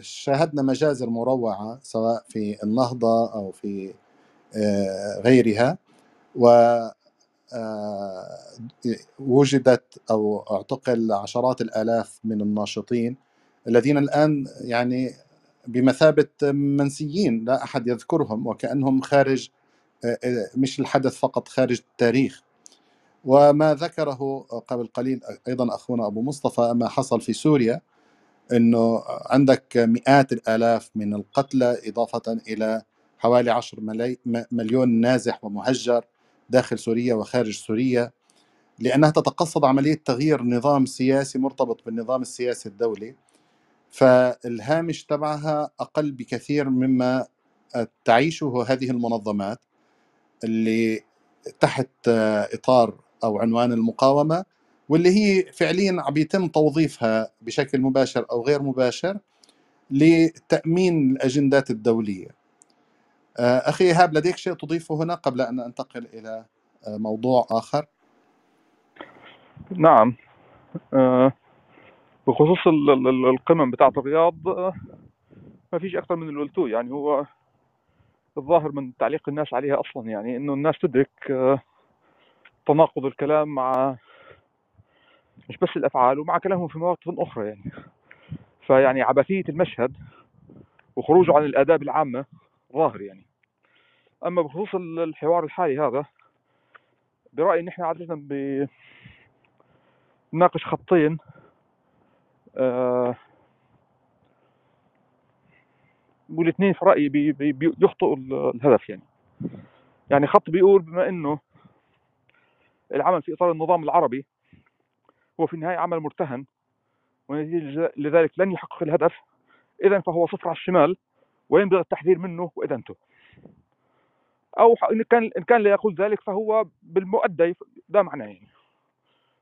شاهدنا مجازر مروعة سواء في النهضة أو في غيرها. و وجدت أو اعتقل عشرات الآلاف من الناشطين الذين الآن يعني بمثابة منسيين لا أحد يذكرهم وكأنهم خارج آه، آه، مش الحدث فقط خارج التاريخ. وما ذكره قبل قليل أيضا أخونا أبو مصطفى ما حصل في سوريا أنه عندك مئات الآلاف من القتلى إضافة إلى حوالي 10 ملي- م- مليون نازح ومهجر داخل سوريا وخارج سوريا لأنها تتقصد عملية تغيير نظام سياسي مرتبط بالنظام السياسي الدولي. فالهامش تبعها أقل بكثير مما تعيشه هذه المنظمات اللي تحت إطار أو عنوان المقاومة واللي هي فعليا عم يتم توظيفها بشكل مباشر أو غير مباشر لتأمين الأجندات الدولية. أخي إيهاب لديك شيء تضيفه هنا قبل أن أنتقل إلى آه، موضوع آخر؟ نعم. آه، بخصوص ال- ال- ال- القمم بتاعة الرياض آه، ما فيش أكثر من اللي قلتوه يعني هو الظاهر من تعليق الناس عليها أصلا يعني إنه الناس تدرك آه، تناقض الكلام مع مش بس الأفعال ومع كلامهم في مواقف أخرى يعني. فيعني عبثية المشهد وخروجه عن الآداب العامة ظاهر يعني. أما بخصوص ال- الحوار الحالي هذا برأيي إن إحنا عادة بنناقش خطين آه، والاثنين في رأيي بي- بي- بيخطئوا ال- الهدف يعني. يعني خط بيقول بما إنه العمل في إطار النظام العربي هو في النهاية عمل مرتهن ونتيجة لذلك لن يحقق الهدف إذا فهو صفر على الشمال. وينبغي التحذير منه وإدانته أو إن كان إن كان لا يقول ذلك فهو بالمؤدى ده معناه يعني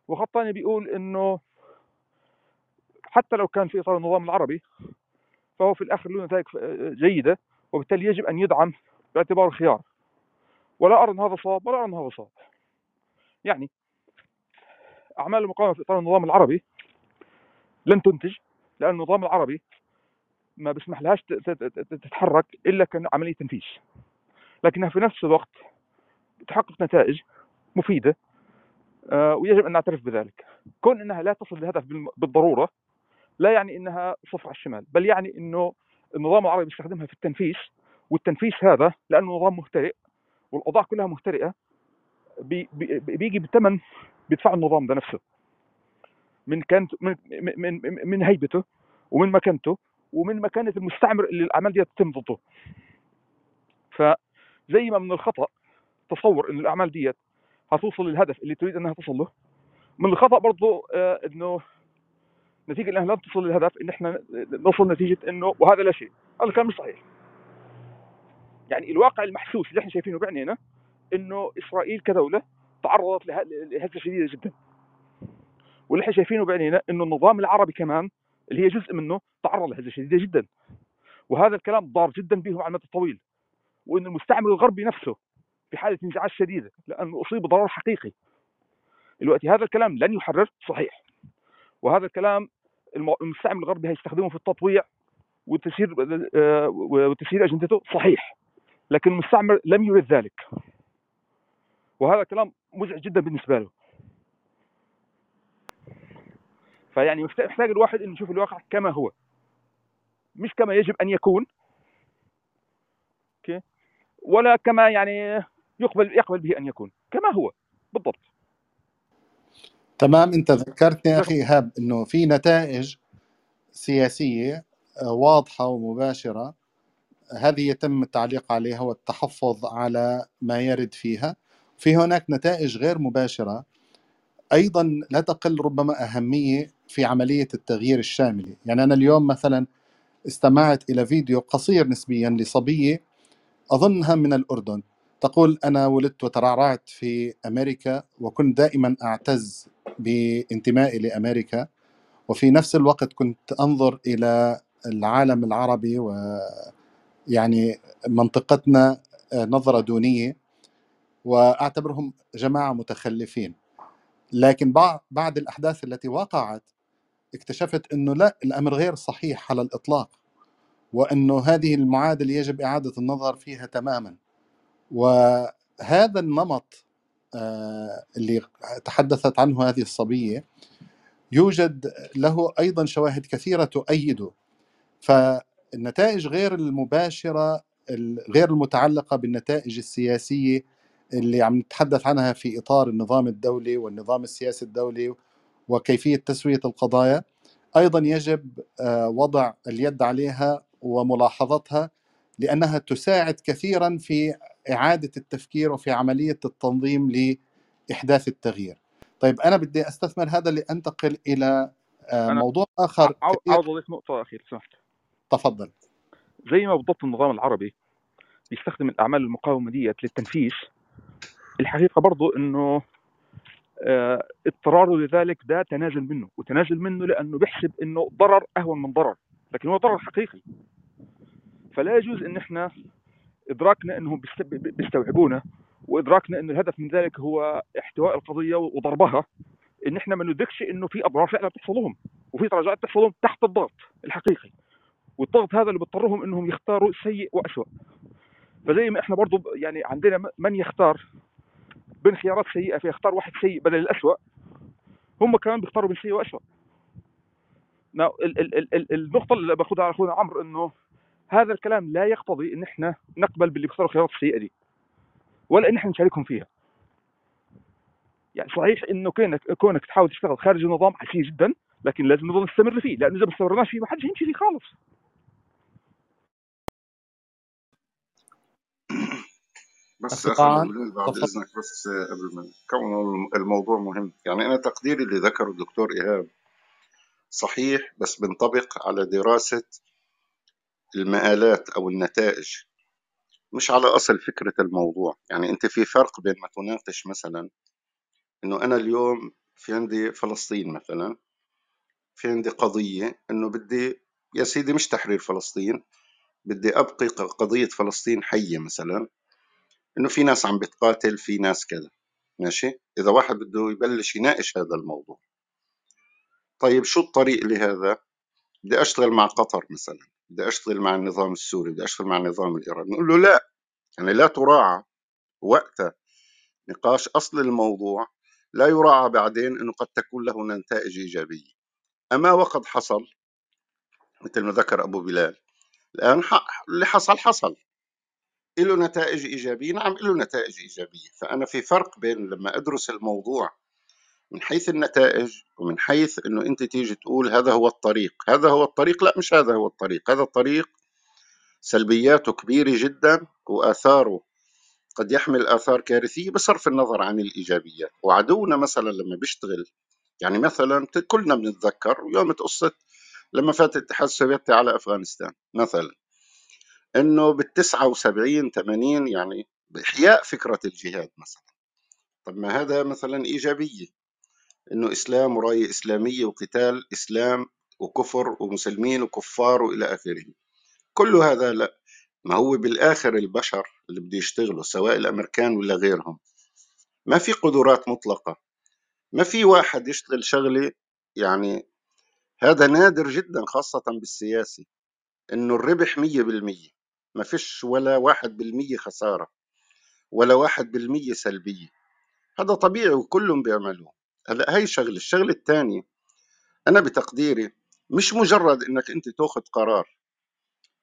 وخط ثاني بيقول إنه حتى لو كان في إطار النظام العربي فهو في الآخر له نتائج جيدة وبالتالي يجب أن يدعم باعتباره خيار ولا أرى أن هذا صواب ولا أرى أن هذا صواب. يعني أعمال المقاومة في إطار النظام العربي لن تنتج لأن النظام العربي ما بيسمح لهاش تتحرك إلا كعملية تنفيذ. لكنها في نفس الوقت تحقق نتائج مفيدة آه، ويجب أن نعترف بذلك. كون أنها لا تصل للهدف بالضرورة لا يعني أنها صفر على الشمال بل يعني أنه النظام العربي بيستخدمها في التنفيذ والتنفيذ هذا لأنه نظام مهترئ والأوضاع كلها مهترئة بي بي بيجي بثمن بيدفعه النظام ده نفسه. من كانت من من, من هيبته ومن مكانته ومن مكانة المستعمر اللي الأعمال دي تتم ضده. فزي ما من الخطأ تصور أن الأعمال ديت هتوصل للهدف اللي تريد أنها تصل له. من الخطأ برضو آه، أنه نتيجة أنها لن تصل للهدف أن إحنا نصل نتيجة أنه وهذا لا شيء. هذا الكلام مش صحيح. يعني الواقع المحسوس اللي إحنا شايفينه بعينينا أنه إسرائيل كدولة تعرضت له- لهزة شديدة جدا. واللي إحنا شايفينه بعينينا أنه النظام العربي كمان اللي هي جزء منه تعرض لهزة شديدة جدا. وهذا الكلام ضار جدا بهم على المدى الطويل. وأن المستعمر الغربي نفسه في حالة انزعاج شديدة لأنه أصيب بضرر حقيقي. دلوقتي هذا الكلام لن يحرر صحيح. وهذا الكلام الم- المستعمر الغربي هيستخدمه في التطويع وتسيير آه، وتسيير أجندته؟ صحيح. لكن المستعمر لم يرد ذلك. وهذا الكلام مزعج جدا بالنسبة له. فيعني محتاج الواحد إنه يشوف الواقع كما هو. مش كما يجب أن يكون. أوكي؟ ولا كما يعني يقبل يقبل به أن يكون. كما هو. بالضبط. تمام. أنت ذكرتني جزاكم أخي إيهاب إنه في نتائج سياسية آه، واضحة ومباشرة. هذه يتم التعليق عليها والتحفظ على ما يرد فيها. في هناك نتائج غير مباشرة. أيضا لا تقل ربما أهمية في عملية التغيير الشاملي يعني أنا اليوم مثلا استمعت إلى فيديو قصير نسبيا لصبية أظنها من الأردن. تقول أنا ولدت وترعرعت في أمريكا وكنت دائما أعتز بانتمائي لأمريكا. وفي نفس الوقت كنت أنظر إلى العالم العربي ويعني منطقتنا آه، نظرة دونية. وأعتبرهم جماعة متخلفين. لكن بع- بعد الأحداث التي وقعت اكتشفت إنه لا الأمر غير صحيح على الإطلاق وإنه هذه المعادلة يجب إعادة النظر فيها تماما. وهذا النمط آه، اللي تحدثت عنه هذه الصبية يوجد له أيضا شواهد كثيرة تؤيده. فالنتائج غير المباشرة ال- غير المتعلقة بالنتائج السياسية اللي عم نتحدث عنها في إطار النظام الدولي والنظام السياسي الدولي وكيفية تسوية القضايا. أيضا يجب آه، وضع اليد عليها وملاحظتها لأنها تساعد كثيرا في إعادة التفكير وفي عملية التنظيم لإحداث التغيير. طيب أنا بدي أستثمر هذا لأنتقل إلى آه، موضوع آخر عاوز اضيف نقطة أخيرة سمحت. تفضل. زي ما بالضبط النظام العربي بيستخدم الأعمال المقاومة ديت للتنفيذ الحقيقة برضو إنه اضطراره لذلك ده تنازل منه وتنازل منه لأنه بيحسب إنه ضرر أهون من ضرر لكن هو ضرر حقيقي. فلا يجوز إن إحنا إدراكنا انهم بيست- بيستوعبونا وإدراكنا ان الهدف من ذلك هو احتواء القضية وضربها إن إحنا ما ندركش إنه في أضرار فعلا بتحصل لهم وفي تراجعات تحصل تحت الضغط الحقيقي. والضغط هذا اللي بيضطرهم إنهم يختاروا سيء واسوء فزي ما إحنا برضو يعني عندنا من يختار بين خيارات سيئة فيختار واحد سيء بدل الاسوء هم كمان بيختاروا بين سيء واسوء ال ال ال النقطة اللي باخذها على أخونا عمرو إنه هذا الكلام لا يقتضي إن إحنا نقبل باللي بيختاروا الخيارات السيئه دي ولا إن إحنا نشاركهم فيها. يعني صحيح إنه كونك كونك تحاول تشتغل خارج النظام عسير جدا لكن لازم نظل نستمر فيه. لأنه اذا ما استمرناش فيه ما حدش يمشي فيه خالص. بس بعد إذنك بس قبل ما كون الموضوع مهم. يعني أنا تقديري اللي ذكره الدكتور إيهاب صحيح بس بنطبق على دراسة المآلات أو النتائج مش على أصل فكرة الموضوع. يعني أنت في فرق بين ما تناقش مثلا إنه أنا اليوم في عندي فلسطين مثلا في عندي قضية إنه بدي يا سيدي مش تحرير فلسطين بدي أبقي قضية فلسطين حية مثلا. إنه في ناس عم بتقاتل في ناس كذا. ماشي؟ إذا واحد بده يبلش يناقش هذا الموضوع. طيب شو الطريق لهذا؟ بدي أشتغل مع قطر مثلا بدي أشتغل مع النظام السوري بدي أشتغل مع النظام الإيراني. نقول له لا يعني لا تراعى وقت نقاش. أصل الموضوع لا يراعى بعدين إنه قد تكون له نتائج إيجابية. أما وقد حصل مثل ما ذكر أبو بلال الآن اللي حصل حصل. له نتائج إيجابية. نعم له نتائج إيجابية. فأنا في فرق بين لما أدرس الموضوع من حيث النتائج ومن حيث إنه أنت تيجي تقول هذا هو الطريق. هذا هو الطريق؟ لا مش هذا هو الطريق. هذا الطريق سلبياته كبيرة جدا وآثاره قد يحمل آثار كارثية بصرف النظر عن الإيجابيات. وعدونا مثلا لما بيشتغل يعني مثلا كلنا بنتذكر يوم قصة لما فات الاتحاد السوفيتي على أفغانستان مثلا. إنه بال 79 80 يعني بإحياء فكرة الجهاد مثلا. طب ما هذا مثلا إيجابية إنه إسلام ورايه إسلامية وقتال إسلام وكفر ومسلمين وكفار وإلى آخره. كل هذا لا ما هو بالآخر البشر اللي بده يشتغلوا سواء الأمريكان ولا غيرهم. ما في قدرات مطلقة. ما في واحد يشتغل شغلة يعني هذا نادر جدا خاصة بالسياسي إنه الربح 100% ما فيش ولا واحد بالمية خسارة ولا واحد بالمية سلبية. هذا طبيعي وكلهم بيعملوه. هلا هاي شغلة. الشغلة الثانية أنا بتقديري مش مجرد إنك أنت تأخذ قرار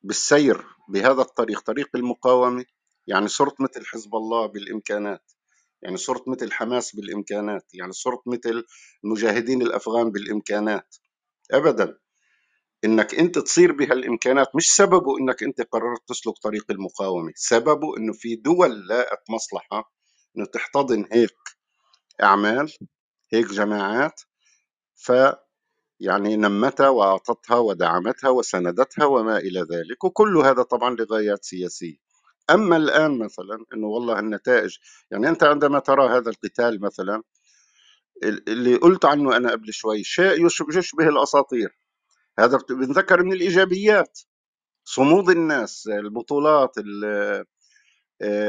بالسير بهذا الطريق طريق المقاومة يعني صرت مثل حزب الله بالإمكانات يعني صرت مثل حماس بالإمكانات يعني صرت مثل المجاهدين الأفغان بالإمكانات. أبدا. إنك أنت تصير بهالإمكانات مش سببه إنك أنت قررت تسلك طريق المقاومة. سببه إنه في دول لاقت مصلحة إنه تحتضن هيك أعمال هيك جماعات ف يعني نمتها وأعطتها ودعمتها وسندتها وما إلى ذلك وكل هذا طبعا لغايات سياسية. أما الآن مثلا إنه والله النتائج يعني أنت عندما ترى هذا القتال مثلا اللي قلت عنه أنا قبل شوي شيء يشبه الأساطير. هذا بنذكر من الإيجابيات. صمود الناس البطولات آه،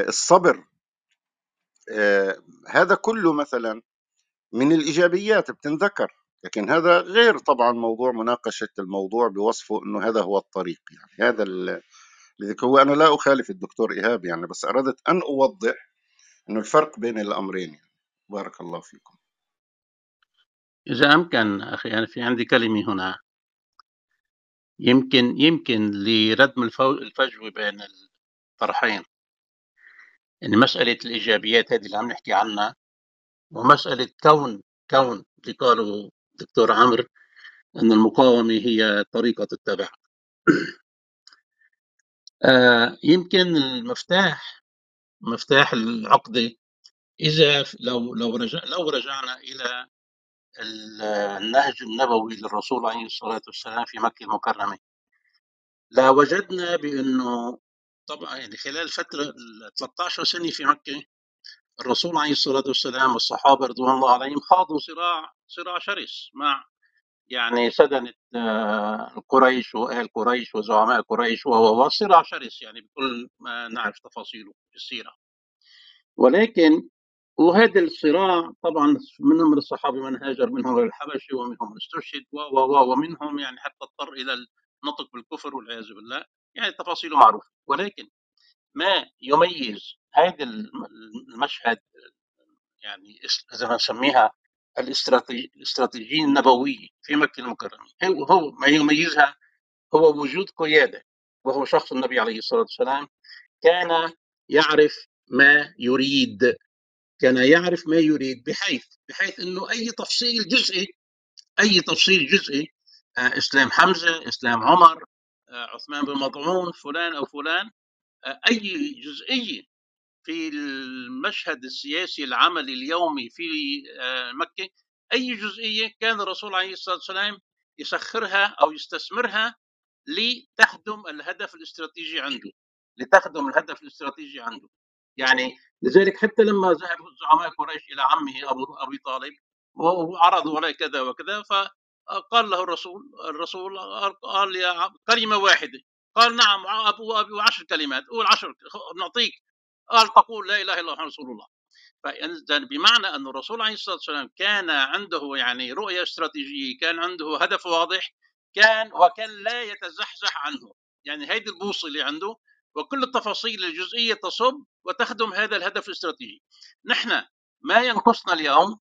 الصبر. آه، هذا كله مثلا من الإيجابيات بتنذكر. لكن هذا غير طبعا موضوع مناقشة الموضوع بوصفه إنه هذا هو الطريق. يعني هذا لذلك هو أنا لا أخالف الدكتور إيهاب يعني بس اردت أن أوضح إنه الفرق بين الأمرين. يعني. بارك الله فيكم. إذا أمكن أخي أنا في عندي كلمة هنا. يمكن يمكن لردم الفجوة بين الطرحين. يعني مسألة الإيجابيات هذه اللي عم نحكي عنها ومسألة كون كون اللي قاله دكتور عمرو أن المقاومة هي طريقة تتبع [clears throat] آه يمكن المفتاح مفتاح العقدة إذا لو لو رجع لو رجعنا إلى النهج النبوي للرسول عليه الصلاة والسلام في مكة المكرمة. لا وجدنا بأنه طبعا يعني خلال فترة 13 سنة في مكة الرسول عليه الصلاة والسلام والصحابة رضوان الله عليهم خاضوا صراع صراع شرس مع يعني سدنة آه، قريش وأهل قريش وزعماء قريش وهو صراع شرس يعني بكل ما نعرف تفاصيله في السيرة. ولكن وهذا الصراع طبعا منهم من الصحابة من هاجر منهم إلى الحبشة ومنهم من استشهد و و ومنهم يعني حتى اضطر إلى النطق بالكفر والعياذ بالله. يعني تفاصيله معروفة. ولكن ما يميز هذا الم- المشهد يعني إذا نسميها الاستراتيجي الاستراتيجيه النبويه في مكة المكرمة. هو هو ما يميزها هو وجود قيادة. وهو شخص النبي عليه الصلاة والسلام كان يعرف ما يريد. كان يعرف ما يريد بحيث بحيث إنه أي تفصيل جزئي أي تفصيل جزئي آه، إسلام حمزة إسلام عمر آه، عثمان بن مطعون فلان أو فلان آه، أي جزئيه في المشهد السياسي العملي اليومي في مكة أي جزئية كان الرسول عليه الصلاة والسلام يسخرها أو يستثمرها لتخدم الهدف الاستراتيجي عنده لتخدم الهدف الاستراتيجي عنده. يعني لذلك حتى لما ذهب زعماء قريش إلى عمه أبو أبي طالب وعرضوا عليه كذا وكذا فقال له الرسول الرسول قال يا كلمة واحدة قال نعم أبو أبي وعشر كلمات قول عشر نعطيك. قال تقول لا إله إلا الله رسول الله. بمعنى أن الرسول عليه الصلاة والسلام كان عنده يعني رؤية استراتيجية كان عنده هدف واضح كان وكان لا يتزحزح عنه. يعني هيدي البوصلة اللي عنده وكل التفاصيل الجزئية تصب وتخدم هذا الهدف الاستراتيجي. نحن ما ينقصنا اليوم؟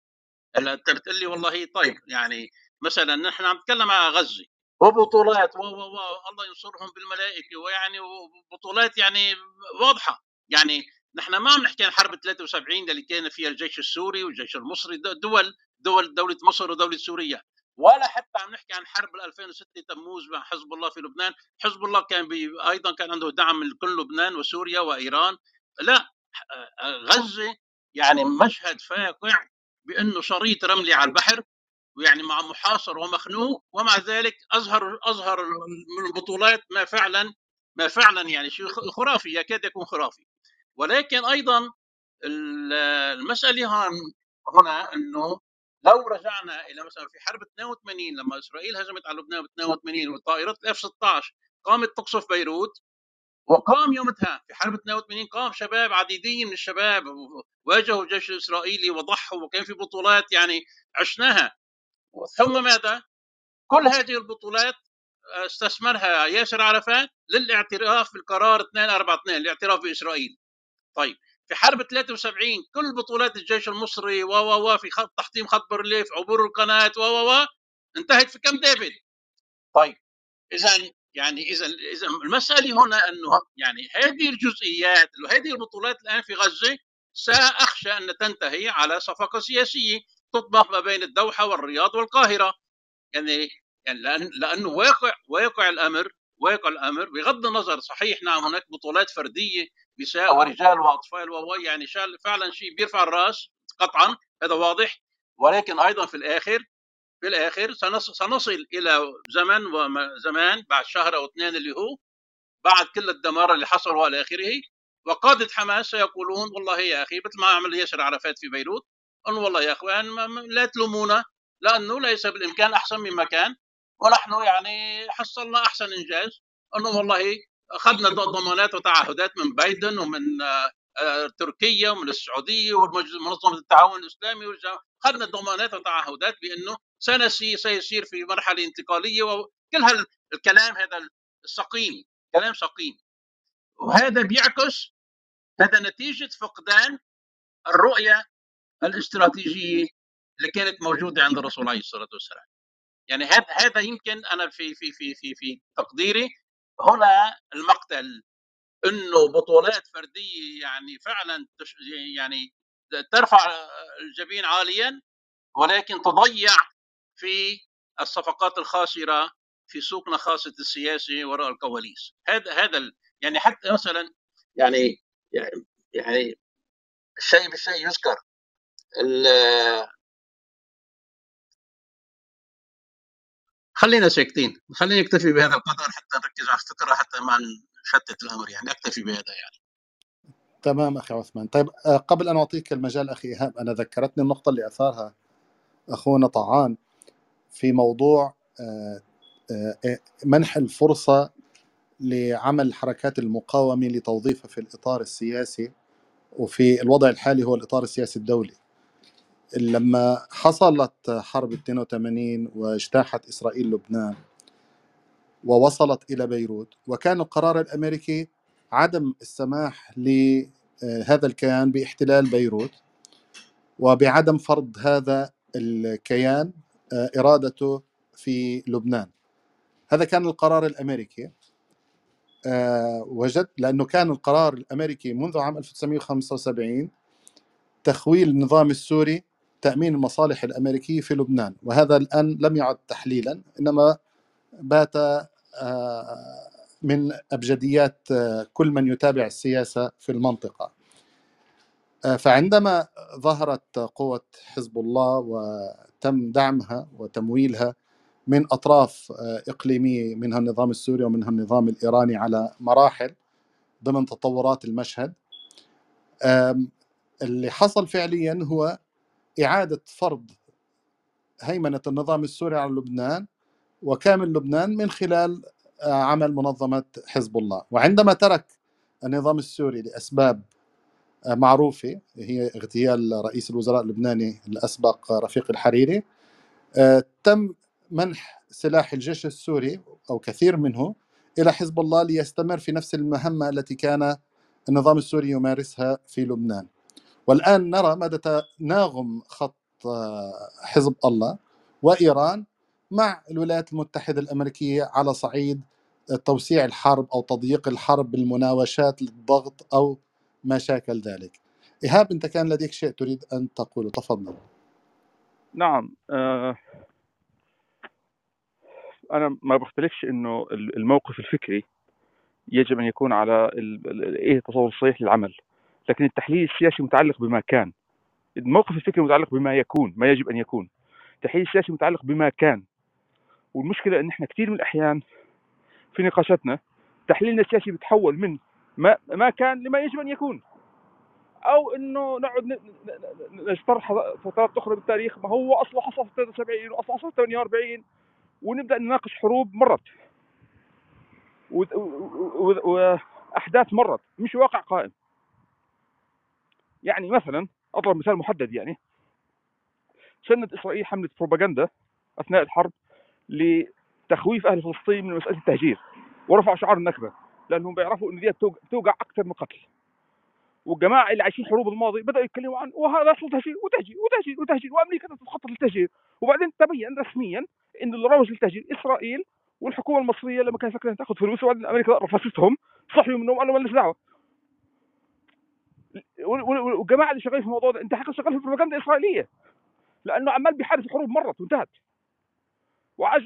أنت بتقول لي والله طيب يعني مثلا نحن عم نتكلم على غزة. وبطولات. و و و الله ينصرهم بالملائكة ويعني وبطولات يعني واضحة. يعني نحن ما عم نحكي عن حرب 73 اللي كان فيها الجيش السوري والجيش المصري دول دول دولة مصر ودولة سوريا. ولا حتى عم نحكي عن حرب 2006 تموز مع حزب الله في لبنان. حزب الله كان بي أيضا كان عنده دعم من كل لبنان وسوريا وإيران. لا غزة يعني مشهد فاقع بأنه شريط رملي على البحر ويعني مع محاصر ومخنوق ومع ذلك أظهر أظهر من البطولات ما فعلا ما فعلا يعني شيء خرافي يكاد يكون خرافي. ولكن أيضا ال- المسألة هون هنا إنه لو رجعنا إلى مثلا في حرب 82 لما إسرائيل هجمت على لبنان ب 82 وطائرات الاف 16 قامت تقصف بيروت وقام يومتها في حرب 82 قام شباب عديدين من الشباب واجهوا الجيش الإسرائيلي وضحوا وكان في بطولات يعني عشناها ثم ماذا؟ كل هذه البطولات استثمرها ياسر عرفات للاعتراف بالقرار 242 الاعتراف بإسرائيل. طيب في حرب 73 كل بطولات الجيش المصري و و و في خط تحطيم خط بارليف عبور القناة و و و انتهت في كم ديفيد. طيب اذا يعني اذا اذا المسألة هنا أنه يعني هذه الجزئيات وهذه البطولات الآن في غزة سأخشى أن تنتهي على صفقة سياسية تطبخ ما بين الدوحة والرياض والقاهرة يعني يعني لأن لأنه واقع واقع الأمر واقع الأمر بغض النظر صحيح نعم هناك بطولات فردية نساء ورجال وأطفال و يعني فعلا شيء بيرفع الرأس قطعا هذا واضح. ولكن أيضا في الآخر في الآخر سنص- سنصل إلى زمن وزمان بعد شهر أو اثنين اللي هو بعد كل الدمار اللي حصل والى آخره. وقادة حماس سيقولون والله يا أخي مثل ما عمل ياسر عرفات في بيروت انه والله يا أخوان لا تلومونا لأنه ليس بالإمكان أحسن مما كان. ونحن يعني حصلنا أحسن إنجاز. أنه والله أخذنا ضمانات وتعهدات من بايدن ومن آه، آه، تركيا ومن السعودية ومنظمه التعاون الإسلامي أخذنا ضمانات وتعهدات بأنه سنسي سيسير في مرحلة انتقالية وكل هالكلام هذا السقيم كلام سقيم. وهذا بيعكس هذا نتيجة فقدان الرؤية الاستراتيجية اللي كانت موجودة عند الرسول عليه الصلاه والسلام يعني هذا هذا يمكن أنا في في في في في تقديري. هنا المقتل إنه بطولات فردية يعني فعلا يعني ترفع الجبين عاليا ولكن تضيع في الصفقات الخاسرة في سوقنا خاصة السياسي وراء الكواليس. هذا هذا يعني حتى مثلا يعني يعني يعني الشيء بالشيء يذكر. خلينا ساكتين خلينا نكتفي بهذا القدر حتى نركز على الفكرة حتى ما نشتت الأمر يعني اكتفي بهذا يعني. تمام أخي عثمان. طيب آه، قبل أن أعطيك المجال أخي إيهاب أنا ذكرتني النقطة اللي أثارها أخونا طعان في موضوع آه، آه، منح الفرصة لعمل حركات المقاومة لتوظيفها في الإطار السياسي وفي الوضع الحالي هو الإطار السياسي الدولي. لما حصلت حرب 82 واجتاحت إسرائيل لبنان ووصلت إلى بيروت وكان القرار الأمريكي عدم السماح لهذا الكيان باحتلال بيروت وبعدم فرض هذا الكيان آه، إرادته في لبنان. هذا كان القرار الأمريكي آه، وجدت لأنه كان القرار الأمريكي منذ عام 1975 تخويل النظام السوري تأمين المصالح الأمريكية في لبنان وهذا الآن لم يعد تحليلا إنما بات آه، من أبجديات آه، كل من يتابع السياسة في المنطقة. فعندما ظهرت قوة حزب الله وتم دعمها وتمويلها من أطراف إقليمية منها النظام السوري ومنها النظام الإيراني على مراحل ضمن تطورات المشهد اللي حصل فعليا هو إعادة فرض هيمنة النظام السوري على لبنان وكامل لبنان من خلال آه، عمل منظمة حزب الله. وعندما ترك النظام السوري لأسباب آه، معروفة هي اغتيال رئيس الوزراء اللبناني الأسبق رفيق الحريري آه، تم منح سلاح الجيش السوري أو كثير منه إلى حزب الله ليستمر في نفس المهمة التي كان النظام السوري يمارسها في لبنان. والآن نرى مدى تناغم خط آه، حزب الله وإيران مع الولايات المتحدة الأمريكية على صعيد توسيع الحرب أو تضييق الحرب بالمناوشات للضغط أو ما شاكل ذلك. إيهاب أنت كان لديك شيء تريد أن تقوله؟ تفضل. نعم آه أنا ما بختلفش إنه الموقف الفكري يجب أن يكون على إيه التصور الصحيح للعمل. لكن التحليل السياسي متعلق بما كان. الموقف الفكري متعلق بما يكون ما يجب أن يكون. التحليل السياسي متعلق بما كان. والمشكلة إن إحنا كثير من الأحيان في نقاشاتنا تحليلنا السياسي بيتحول من ما ما كان لما يجب أن يكون. أو إنه نقعد نسترح فترات أخرى بالتاريخ ما هو أصله حصل في 73 وأصله حصل في 48 ونبدأ نناقش حروب مرت. وأحداث مرت. مش واقع قائم. يعني مثلا اضرب مثال محدد يعني. سنت إسرائيل حملة بروباغندا أثناء الحرب لتخويف أهل فلسطين من مسألة التهجير ورفعوا شعار النكبة لأنهم بيعرفوا إن دي توقع أكثر من قتل. والجماعة اللي عايشين حروب الماضي بدأوا يتكلموا عن وهذا أصل تهجير وتهجير وتهجير وتهجير وأمريكا تتخطط للتهجير. وبعدين تبين رسميا إن اللي روج للتهجير إسرائيل والحكومة المصرية لما كانت فاكرة تأخذ فلوس وبعدين أمريكا رفضتهم صحيوا منهم قالوا مالناش دعوة. والجماعة اللي شغالين في الموضوع ده انت حقيقة شغال في بروباغندا اسرائيليه لأنه عمال بيحارب حروب مرت وانتهت. وعايز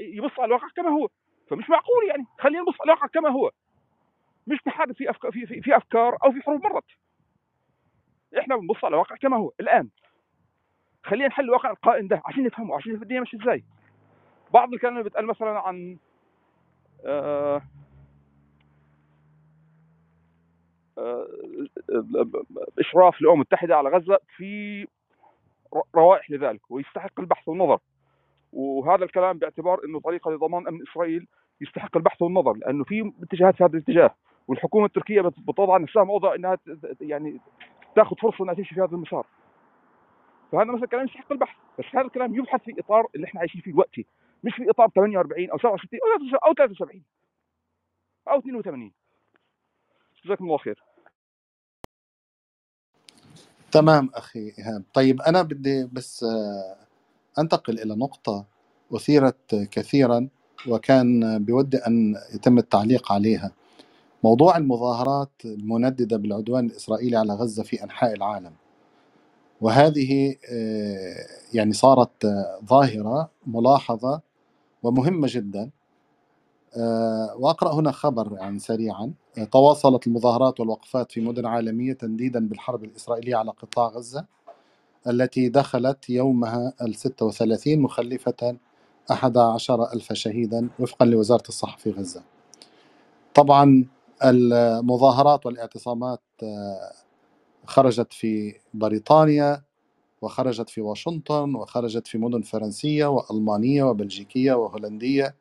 يبص على الواقع كما هو. فمش معقول يعني. خلينا نبص على الواقع كما هو. مش نحارب في افكار في, في, في أفكار أو في حروب مرت. إحنا بنبص على الواقع كما هو. الآن. خلينا نحل الواقع القائم ده عشان نفهمه عشان نفهم الدنيا ماشية إزاي. بعض الكلام اللي بيتقال مثلا عن آه إشراف الامم المتحده على غزة في روائح لذلك ويستحق البحث والنظر. وهذا الكلام باعتبار إنه طريقة لضمان أمن إسرائيل يستحق البحث والنظر لأنه في اتجاهات في هذا الاتجاه والحكومة التركية بتضع نفسها موضع إنها يعني تاخذ فرصة إنها تمشي في هذا المسار. فهذا مثلا كلام يستحق البحث بس هذا الكلام يبحث في إطار اللي إحنا عايشين فيه دلوقتي مش في إطار 48 أو 67 أو 73 أو 82 جزاكم الله خير. تمام أخي إيهاب. طيب أنا بدي بس آه، أنتقل إلى نقطة أثيرت كثيرا وكان بودي أن يتم التعليق عليها. موضوع المظاهرات المنددة بالعدوان الإسرائيلي على غزة في أنحاء العالم. وهذه آه، يعني صارت آه، ظاهرة ملاحظة ومهمة جدا. آه، وأقرأ هنا خبر يعني سريعا. تواصلت المظاهرات والوقفات في مدن عالمية تنديدا بالحرب الإسرائيلية على قطاع غزة التي دخلت يومها وثلاثين مخلفة أحد عشر ألف شهيدا وفقا لوزارة الصحة في غزة. طبعا المظاهرات والاعتصامات آه، خرجت في بريطانيا وخرجت في واشنطن وخرجت في مدن فرنسية وألمانية وبلجيكية وهولندية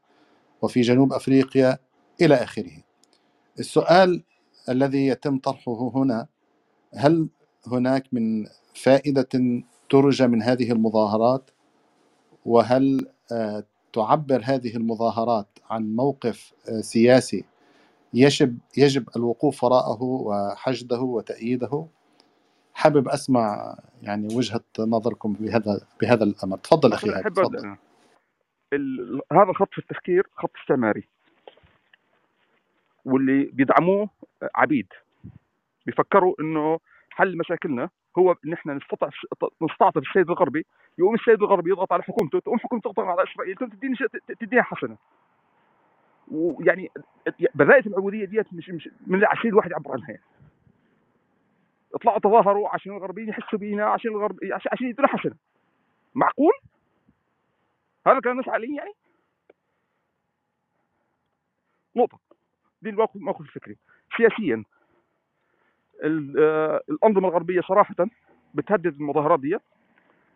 وفي جنوب أفريقيا إلى آخره. السؤال الذي يتم طرحه هنا هل هناك من فائدة ترجى من هذه المظاهرات وهل آه، تعبر هذه المظاهرات عن موقف آه، سياسي يجب يجب الوقوف وراءه وحشده وتأييده حابب أسمع يعني وجهة نظركم بهذا بهذا الأمر تفضل أخي أحب تفضل. هذا الخط في التفكير خط استعماري واللي بيدعموه عبيد بيفكروا إنه حل مشاكلنا هو ان إحنا نستعطف السيد الغربي يقوم السيد الغربي يضغط على حكومته تقوم حكومته تضغط على إسرائيل تديني تديها حسنة ويعني بدايه العبودية ديت مش, مش من العشير الواحد يعبر عنها يعني. اطلعوا تظاهروا عشان الغربيين يحسوا بينا عشان الغرب عشان يدونا حسنة معقول؟ هذا كان نسعى لي يعني؟ نقطة. دي الموقف الموقف الفكري. سياسيا آه، الأنظمة الغربية صراحة بتهدد المظاهرات دي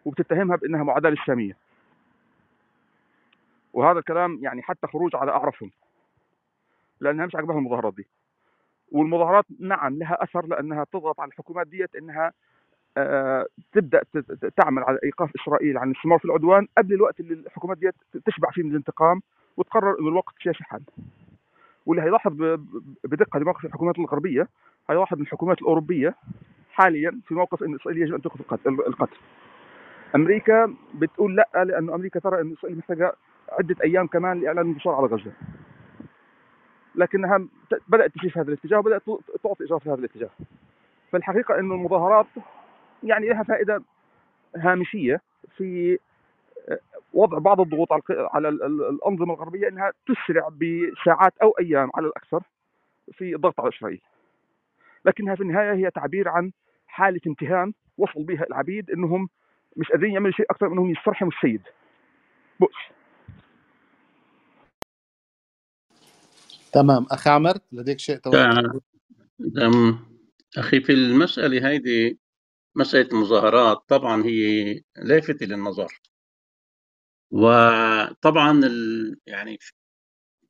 وبتتهمها بأنها معاداة للسامية وهذا الكلام يعني حتى خروج على أعرفهم لأنها مش عجبها المظاهرات دي. والمظاهرات نعم لها أثر لأنها تضغط على الحكومات ديت إنها آه، تبدأ تعمل على إيقاف إسرائيل عن الاستمرار في العدوان قبل الوقت اللي الحكومات ديت تشبع فيه من الانتقام وتقرر إنه الوقت فيها شحن واللي هيلاحظ بدقة لموقف الحكومات الغربية هيلاحظ الحكومات الأوروبية حاليا في موقف إن إسرائيل يجب أن تاخذ القتل. أمريكا بتقول لأ لأنه أمريكا ترى إن إسرائيل محتاجة عدة أيام كمان لإعلان الانتصار على غزة. لكنها بدأت تمشي في هذا الاتجاه وبدأت تعطي إجراءات في هذا الاتجاه. فالحقيقة إنه المظاهرات يعني لها فائدة هامشية في آه، وضع بعض الضغوط على الأنظمة الغربية إنها تسرع بساعات أو أيام على الأكثر في الضغط على إسرائيل. لكنها في النهاية هي تعبير عن حالة امتهان وصل بها العبيد إنهم مش قادرين يعملوا شيء أكثر من إنهم يسترحموا السيد. بؤس. تمام. أخي عمر لديك شيء توضح أخي في المسألة هذه مسألة المظاهرات طبعا هي لافتة للنظر. وطبعا ال... يعني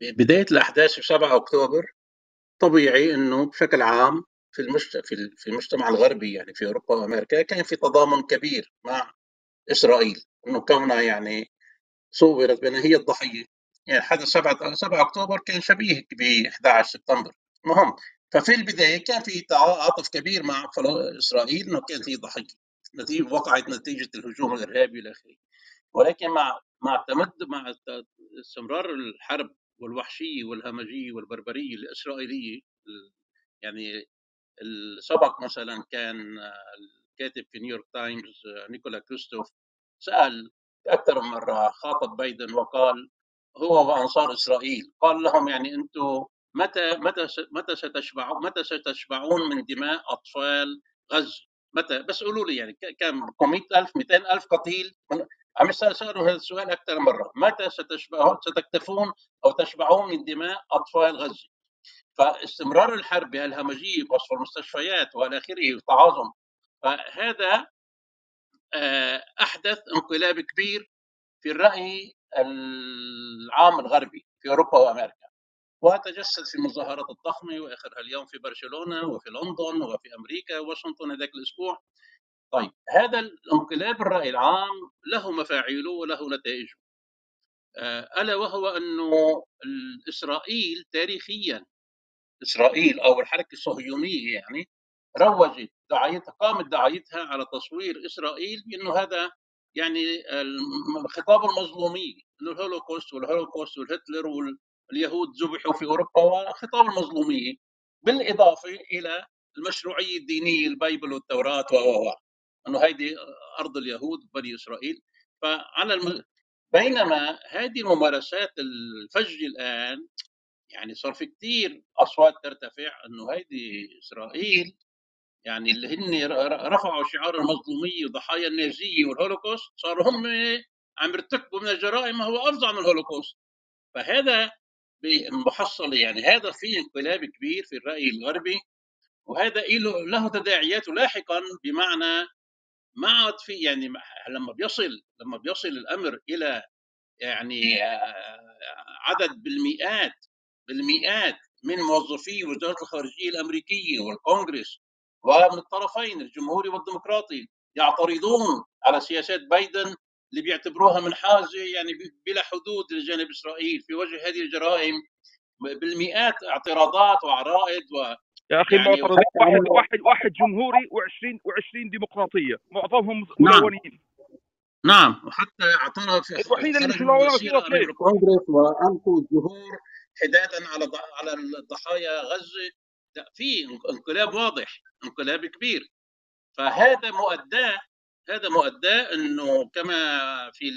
بداية الأحداث في 7 أكتوبر طبيعي أنه بشكل عام في المجت... في المجتمع الغربي يعني في أوروبا وأمريكا كان في تضامن كبير مع إسرائيل أنه كونها يعني صورت بأنها هي الضحية. يعني حدث 7 7 أكتوبر كان شبيه ب 11 سبتمبر. المهم ففي البداية كان في تعاطف كبير مع إسرائيل إنه كانت هي ضحيه نتيجه وقعت نتيجة الهجوم الإرهابي إلى آخره. ولكن مع مع تمد مع استمرار الحرب والوحشيه والهمجيه والبربريه الاسرائيليه يعني السبق مثلا كان الكاتب في نيويورك تايمز نيكولا كريستوف سأل أكثر من مرة خاطب بايدن وقال هو وأنصار إسرائيل قال لهم يعني أنتم متى متى متى ستشبعون متى ستشبعون من دماء أطفال غزة؟ متى؟ بس قولوا لي يعني كم؟ 100000 200000 قتيل؟ عم سألوا هذا السؤال أكثر مرة. متى ستشبعون ستكتفون أو تشبعون من دماء أطفال غزة؟ فاستمرار الحرب بهالهمجية بوصف المستشفيات وإلى آخره وتعاظم. فهذا آه، أحدث انقلاب كبير في الرأي العام الغربي في أوروبا وأمريكا. وتجسد في المظاهرات الضخمه واخرها اليوم في برشلونة وفي لندن وفي أمريكا واشنطن هذاك الأسبوع. طيب هذا الانقلاب الرأي العام له مفاعيله وله نتائجه. آه، ألا وهو أنه اسرائيل تاريخيا إسرائيل أو الحركة الصهيونية يعني روجت دعايتها قامت دعايتها على تصوير إسرائيل بانه هذا يعني خطاب المظلوميه إنه الهولوكوست والهولوكوست والهتلر واليهود ذبحوا في أوروبا وخطاب المظلوميه بالإضافة إلى المشروعية الدينية ال Bible والتوراة و إنه هيدي أرض اليهود بني إسرائيل. فعلى الم... بينما هذه الممارسات الفج الآن يعني صار في كثير أصوات ترتفع إنه هيدي إسرائيل يعني اللي هن رفعوا شعار المظلومية وضحايا النازية والهولوكوست صاروا هم عم يرتكبوا من الجرائم ما هو أفظع من الهولوكوست. فهذا بمحصلة يعني. هذا في انقلاب كبير في الرأي الغربي وهذا له تداعيات لاحقا بمعنى ما عاد في يعني لما بيصل لما بيصل الأمر إلى يعني عدد بالمئات بالمئات من موظفي وزارة الخارجية الأمريكية والكونغرس ومن الطرفين الجمهوري والديمقراطي يعترضون على سياسات بايدن اللي بيعتبروها منحازه يعني بلا حدود لجانب إسرائيل في وجه هذه الجرائم بالمئات اعتراضات وعرائض و يا أخي يعني المعترضين واحد واحد واحد جمهوري و20 و20 ديمقراطية معظمهم نعم. ملونين نعم. وحتى اللي مش خرجوا ملونة بالسيرة فيها من الكونغرس والقوا الجمهور حدادا على على الضحايا غزة. لا في انقلاب واضح انقلاب كبير. فهذا مؤداه هذا مؤداه إنه كما في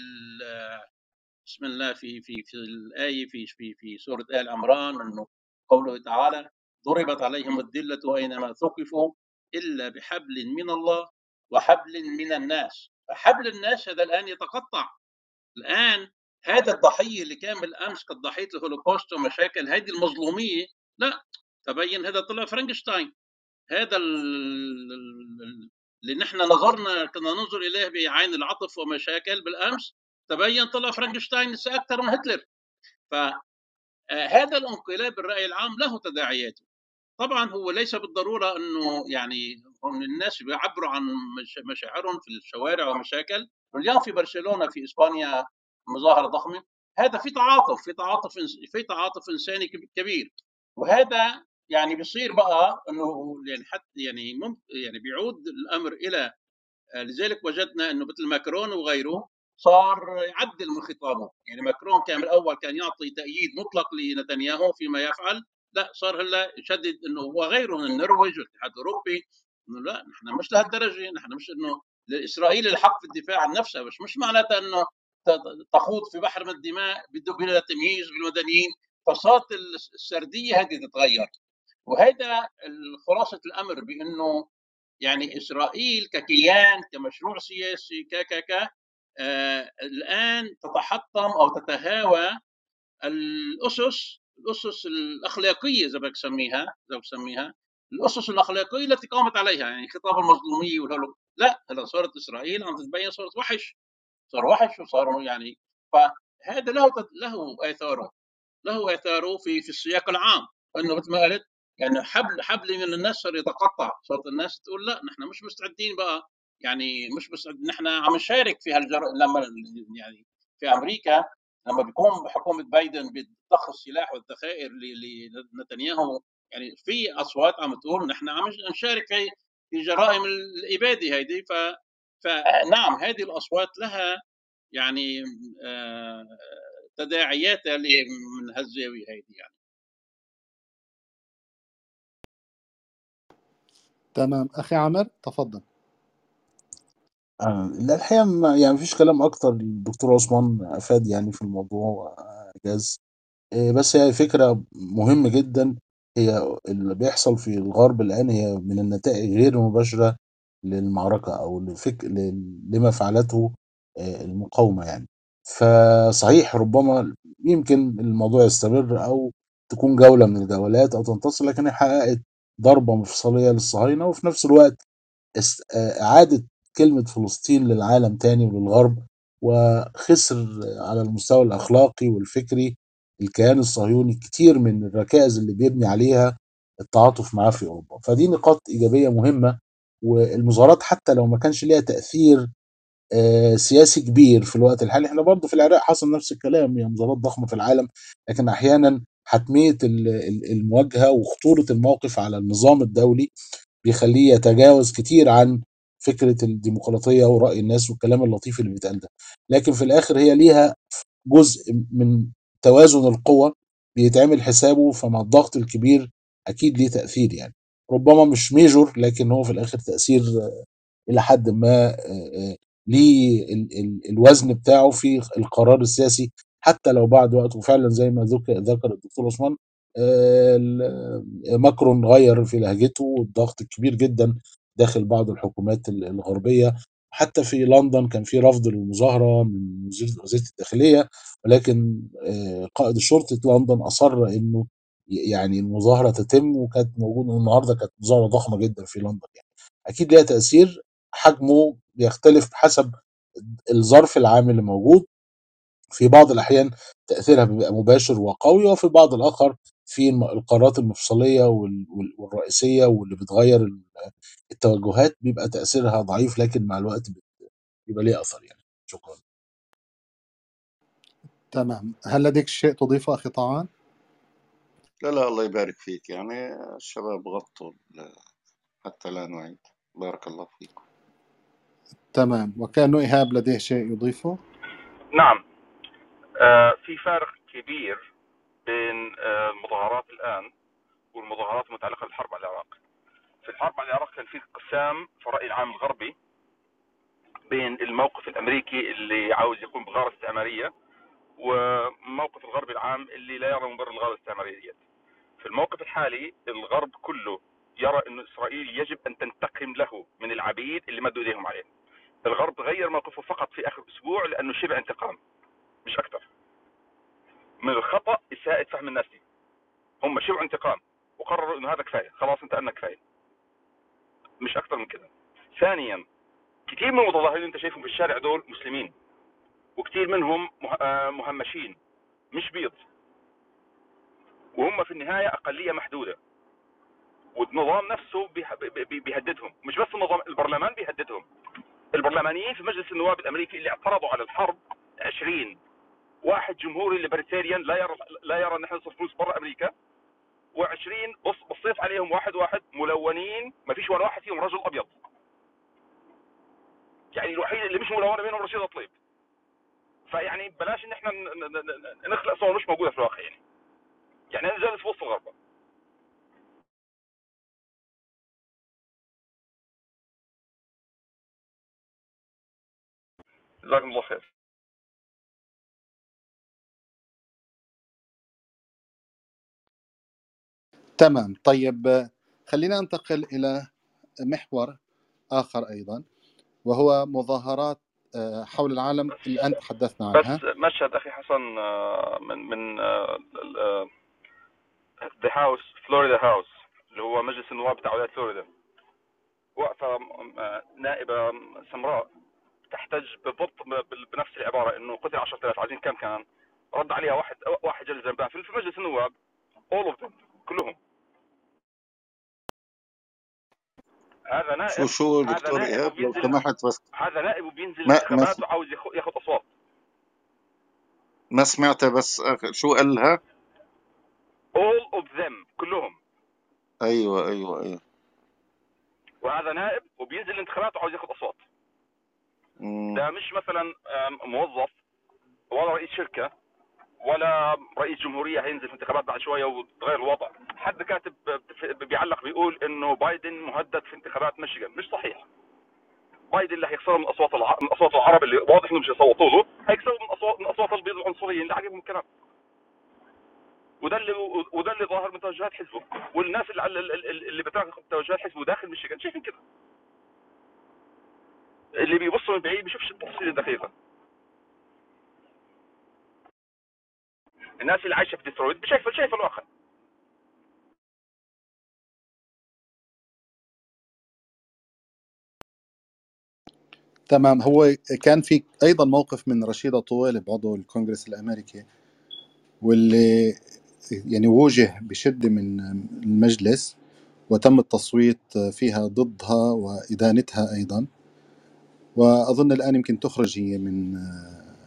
بسم الله في في في الآية في في في سورة آل عمران إنه قوله تعالى ضربت عليهم الذلة أينما ثقفوا إلا بحبل من الله وحبل من الناس فحبل الناس هذا الآن يتقطع. الآن هذا الضحية اللي كان بالأمس قد ضحيه الهولوكوست ومشاكل هذه المظلومية لا تبين هذا طلع فرانكشتاين. هذا اللي نحن نظرنا كنا ننظر إليه بعين العطف ومشاكل بالأمس. تبين طلع فرانكشتاين أكثر من هتلر. فهذا الانقلاب الراي العام له تداعياته. طبعا هو ليس بالضرورة أنه يعني الناس بيعبروا عن مش- مشاعرهم في الشوارع ومشاكل. اليوم في برشلونة في إسبانيا مظاهرة ضخمة. هذا في تعاطف في تعاطف في تعاطف إنساني كب- كبير. وهذا يعني بيصير بقى إنه يعني حتى يعني ممكن يعني بيعود الأمر إلى آه، لذلك وجدنا إنه مثل ماكرون وغيره صار يعدل من خطابه. يعني ماكرون كان بالأول كان يعطي تأييد مطلق لنتنياهو فيما يفعل لا صار هلأ يشدد إنه وغيره من النرويج والاتحاد الأوروبي. إنه لا نحن مش لهالدرجة نحن مش إنه لإسرائيل الحق في الدفاع عن نفسها بس مش معناتها إنه تخوض في بحر من الدماء بلا تمييز بالمدنيين. فصارت السردية هذه تتغير. وهذا خلاصة الأمر بإنه يعني إسرائيل ككيان كمشروع سياسي ك ك ك آه الآن تتحطم أو تتهاوى الأسس الأسس الأخلاقية إذا بدك تسميها إذا بدك تسميها الأسس الأخلاقية التي قامت عليها يعني خطاب المظلومية والهلو لا هلا صارت إسرائيل عم تتبين صارت وحش صار وحش وصاروا يعني فهذا له له آثاره له آثاره في في السياق العام إنه مثل ما قلت يعني حبل حبل من الناس صار يتقطع. صارت الناس تقول لا نحن مش مستعدين بقى. يعني مش مستعد نحن عم نشارك في هالجر لما يعني في أمريكا لما بيكون بحكومة بايدن بتضخ السلاح والذخائر لنتنياهو يعني في أصوات عم تقول نحن عم نشارك في في جرائم الإبادة هيدي. ف فنعم هذه الأصوات لها يعني آه، تداعياتها من هالزاوية هيدي يعني. تمام. أخي عمر تفضل. آه، لا الحقيقة ما- يعني مفيش كلام أكتر الدكتور عثمان أفاد يعني في الموضوع جاز. آه، بس هي فكرة مهمة جدا. هي اللي بيحصل في الغرب الآن هي من النتائج غير المباشرة للمعركة أو لفك... لما فعلته آه، المقاومة يعني. فصحيح ربما يمكن الموضوع يستمر أو تكون جولة من الجولات أو تنتصر لكن هي حققت ضربة مفصلية للصهاينة وفي نفس الوقت آه، إعادة كلمة فلسطين للعالم تاني وللغرب وخسر على المستوى الأخلاقي والفكري الكيان الصهيوني كتير من الركائز اللي بيبني عليها التعاطف معاه في أوروبا. فدي نقاط إيجابية مهمة والمظاهرات حتى لو ما كانش ليها تأثير آه، سياسي كبير في الوقت الحالي إحنا برضه في العراق حصل نفس الكلام هي مظاهرات ضخمة في العالم لكن أحيانا حتمية ال- ال- المواجهة وخطورة الموقف على النظام الدولي بيخليه يتجاوز كتير عن فكرة الديمقراطية ورأي الناس والكلام اللطيف اللي بيتقال ده. لكن في الآخر هي ليها جزء من توازن القوى بيتعمل حسابه فمع الضغط الكبير أكيد ليه تأثير يعني. ربما مش ميجور لكن هو في الآخر تأثير آه، إلى حد ما ليه ال- ال- الوزن بتاعه في القرار السياسي حتى لو بعد وقت وفعلا زي ما ذك- ذكر الدكتور عثمان ماكرون غير في لهجته والضغط الكبير جدا داخل بعض الحكومات ال- الغربية. حتى في لندن كان في رفض للمظاهرة من وزير- وزيرة الداخلية ولكن آه، قائد شرطة لندن أصر إنه ي- يعني المظاهرة تتم وكانت موجودة النهاردة كانت مظاهرة ضخمة جدا في لندن يعني. أكيد ليها تأثير حجمه بيختلف حسب الظرف العام اللي موجود في بعض الأحيان تأثيرها بيبقى مباشر وقوي وفي بعض الآخر في القرارات المفصلية وال- وال- والرئيسية واللي بتغير ال- التوجهات بيبقى تأثيرها ضعيف لكن مع الوقت بيبقى ليه أثر يعني. شكرا. تمام. هل لديك شيء تضيفه أخي طعان؟ لا لا الله يبارك فيك. يعني الشباب غطوا حتى لا نعيد. بارك الله فيكم. تمام. وكأنه إيهاب لديه شيء يضيفه؟ نعم. في فرق كبير بين آه، المظاهرات الآن والمظاهرات المتعلقة بالحرب على العراق. في الحرب على العراق كان في انقسام في الرأي العام الغربي بين الموقف الأمريكي اللي عاوز يقوم بغارة استعمارية وموقف الغرب العام اللي لا يرى مبرر الغارة الاستعمارية ديت. في الموقف الحالي الغرب كله يرى أن إسرائيل يجب أن تنتقم له من العبيد اللي مدوا إيديهم عليه. الغرب غير موقفه فقط في آخر أسبوع لأنه شبه انتقام. مش أكثر من الخطأ إساءة فهم الناس دي. هم شبه انتقام وقرروا إنه هذا كفاية. خلاص انتقلنا كفاية. مش أكثر من كده. ثانيا كثير من المتظاهرين اللي أنت شايفهم في الشارع دول مسلمين. وكثير منهم آه، مهمشين. مش بيض. وهم في النهاية أقلية محدودة. والنظام نفسه بيه- بي- بي- بيهددهم. مش بس النظام البرلمان بيهددهم. البرلمانيين في مجلس النواب الأمريكي اللي اعترضوا على الحرب 20 واحد جمهوري libertarian لا يرى لا يرى أن إحنا نصرف فلوس برا أمريكا. و20 بص بصيت عليهم واحد واحد ملونين ما فيش ولا واحد فيهم رجل أبيض. يعني الوحيد اللي مش ملونه بينهم رشيد طليب فيعني بلاش إن إحنا نخلق صور مش موجودة في الواقع يعني. يعني أنا جالس في وسط الغربه جزاكم الله خير. تمام. طيب خلينا ننتقل إلى محور آخر أيضا وهو مظاهرات آه، حول العالم اللي أنت تحدثنا عنها. بس مشهد أخي حسن آه، من من ذا هاوس فلوريدا هاوس اللي هو مجلس النواب بتاع ولاية فلوريدا. واقفه آه، نائبة سمراء تحتج بالضبط بنفس العبارة إنه قتل 10000 عايزين كم كان رد عليها واحد واحد جلس جنبها. في في مجلس النواب all of them كلهم. هذا شو نائب. شو هذا دكتور نائب إيهاب؟ لو سمحت بس. هذا نائب وبينزل ما ما وعاوز ياخ- ياخذ أصوات. ما سمعت بس شو قال لها؟ All of them كلهم. أيوة أيوة أيوة. وهذا نائب وبينزل الانتخابات وعاوز ياخذ أصوات. ده مش مثلا موظف ولا رئيس شركة. ولا رئيس جمهورية هينزل في انتخابات بعد شوية وتغير الوضع. حد كاتب بيعلق بيقول إنه بايدن مهدد في انتخابات ميشيغان. مش صحيح. بايدن اللي هيخسروا من أصوات. من أصوات العرب اللي واضح انهم مش هيصوتوا له. هيكسبوا من اصوات من أصوات البيض العنصريين. اللي عاجبهم الكلام. وده اللي وده اللي ظاهر من توجهات حزبه. والناس اللي اللي بتاخذ توجهات حزبه داخل ميشيغان شايفين كده. اللي بيبص من بعيد بيشوفش التفاصيل الدقيقه الناس اللي عايشة في ديترويت شايفه شايفه الواقع تمام. هو كان في أيضا موقف من رشيدة طويلب عضو الكونغرس الأمريكي واللي يعني وجه بشدة من المجلس وتم التصويت فيها ضدها وإدانتها أيضا. وأظن الآن يمكن تخرج هي من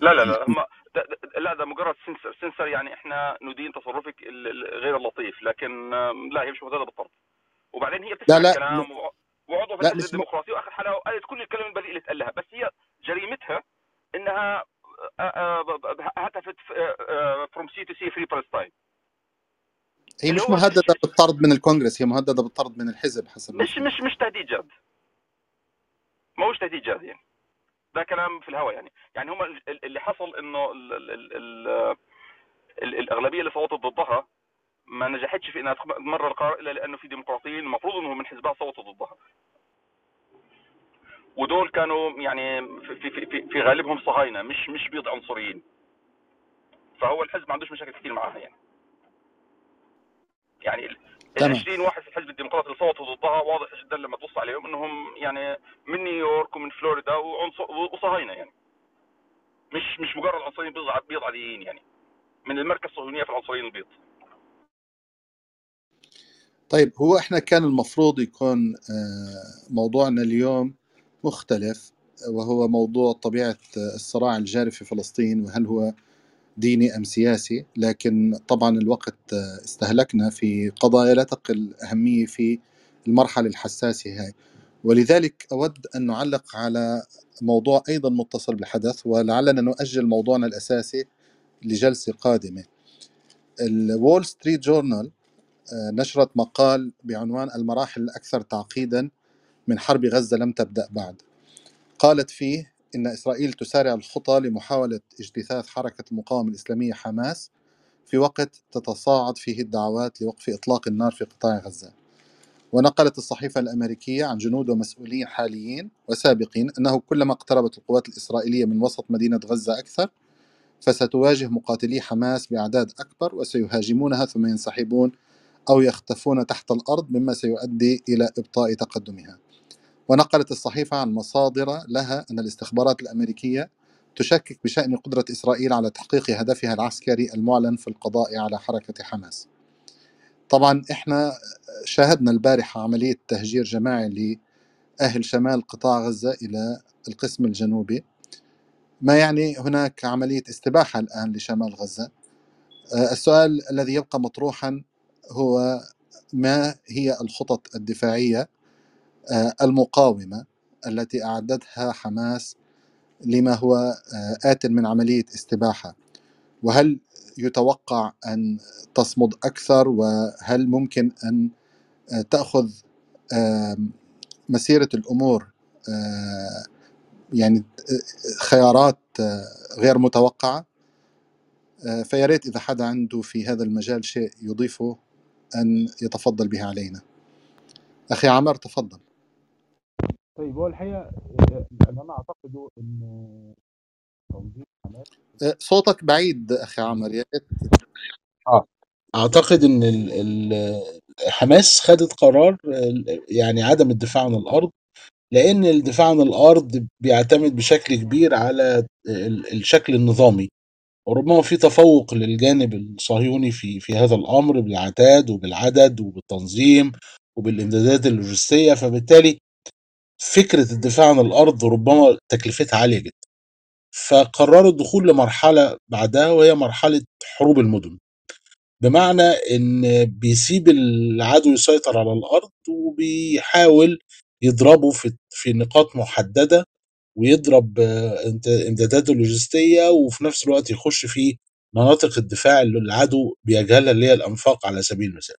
لا لا لا هم ده ده لا ده مجرد censure censure يعني إحنا ندين تصرفك غير اللطيف لكن لا هي مش مهدده بالطرد وبعدين هي بتسمع لا لا الكلام وعضو في الحزب. الديمقراطي وآخر حلقه قالت كل الكلام البذيء اللي اتقال لها بس هي جريمتها إنها آه، آه، هتفت from sea to sea free Palestine هي مش مهددة بالطرد من الكونغرس هي مهددة بالطرد من الحزب حسب مش مش مش تهديد جاد ما هوش تهديد جاد يعني. ده كلام في الهواء يعني. يعني هم ال- ال- اللي حصل إنه ال ال ال ال ال الأغلبية اللي صوتت ضدها ما نجحتش في إنها تمرر القرار إلا لأنه في ديمقراطيين المفروض انهم من حزبها صوتوا ضدها. ودول كانوا يعني في في في, في غالبهم صهاينة مش مش بيض عنصريين. فهو الحزب ما عندوش مشاكل كثير معاها يعني. يعني تمام. 20 واحد في الحزب الديمقراطي اللي صوتوا ضدها واضح جدا لما تبص عليهم؟ إنهم يعني من نيويورك ومن فلوريدا وصهاينه يعني. مش مش مجرد عنصريين بيض بيض عاديين يعني. من المركز الصهيونية في العنصريين البيض. طيب هو إحنا كان المفروض يكون آه، موضوعنا اليوم مختلف وهو موضوع طبيعة الصراع الجاري في فلسطين وهل هو ديني أم سياسي لكن طبعا الوقت آه، استهلكنا في قضايا لا تقل أهمية في المرحلة الحساسة هاي. ولذلك أود أن نعلق على موضوع أيضا متصل بالحدث ولعلنا نؤجل موضوعنا الأساسي لجلسة قادمة. الول ستريت جورنال نشرت مقال بعنوان المراحل الأكثر تعقيدا من حرب غزة لم تبدأ بعد قالت فيه إن إسرائيل تسارع الخطى لمحاولة اجتثاث حركة المقاومة الإسلامية حماس في وقت تتصاعد فيه الدعوات لوقف إطلاق النار في قطاع غزة. ونقلت الصحيفة الأمريكية عن جنود ومسؤولين حاليين وسابقين أنه كلما اقتربت القوات الإسرائيلية من وسط مدينة غزة أكثر فستواجه مقاتلي حماس بأعداد أكبر وسيهاجمونها ثم ينسحبون أو يختفون تحت الأرض مما سيؤدي إلى إبطاء تقدمها. ونقلت الصحيفة عن مصادر لها أن الاستخبارات الأمريكية تشكك بشأن قدرة إسرائيل على تحقيق هدفها العسكري المعلن في القضاء على حركة حماس. طبعا إحنا شاهدنا البارحة عملية تهجير جماعي لأهل شمال قطاع غزة إلى القسم الجنوبي. ما يعني هناك عملية استباحة الآن لشمال غزة؟ آه، السؤال الذي يبقى مطروحا هو ما هي الخطط الدفاعية آه، المقاومة التي أعدتها حماس لما هو آه، آت من عملية استباحة. وهل يتوقع أن تصمد أكثر؟ وهل ممكن أن آه، تأخذ مسيرة الأمور يعني خيارات غير متوقعة؟ فياريت إذا حدا عنده في هذا المجال شيء يضيفه أن يتفضل به علينا. أخي عمر تفضل. طيب هو الحقيقة اللي أنا أعتقده إن تنظيم حماس أه، صوتك بعيد أخي عمر يا ريت. آه أعتقد إن ال ال حماس خدت قرار ال- يعني عدم الدفاع عن الأرض لأن الدفاع عن الأرض بيعتمد بشكل كبير على ال- الشكل النظامي. وربما في تفوق للجانب الصهيوني في في هذا الأمر بالعتاد وبالعدد وبالتنظيم وبالإمدادات اللوجستية فبالتالي فكرة الدفاع عن الأرض ربما تكلفتها عالية جدا فقرروا الدخول لمرحلة بعدها وهي مرحلة حروب المدن بمعنى إن بيسيب العدو يسيطر على الأرض وبيحاول يضربه في في نقاط محددة ويضرب آه، امداداته اللوجستية وفي نفس الوقت يخش في مناطق الدفاع اللي العدو بيجهلها اللي هي الأنفاق على سبيل المثال.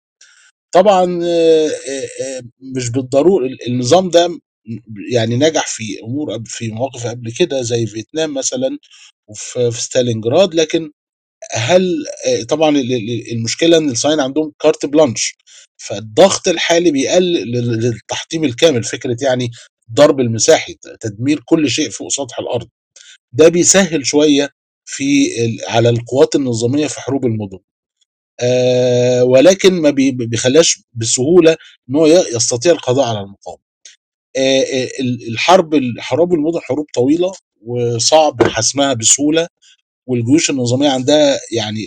طبعا آه، آه، مش بالضرورة ال- النظام ده يعني نجح في أمور في مواقف قبل كده زي فيتنام مثلا وفي في ستالينجراد لكن هل طبعا ال- ال- المشكلة إن الصهاينة عندهم carte blanche فالضغط الحالي بيقلل لل- للتحطيم الكامل فكرة يعني ضرب المساحي تدمير كل شيء فوق سطح الأرض. ده بيسهل شوية في على القوات النظامية في حروب المدن. آه ولكن ما بي- بيخليهاش بسهولة إن هو يستطيع القضاء على المقاومة. ال- الحرب حروب المدن حروب طويلة وصعب حسمها بسهولة والجيوش النظامية عندها يعني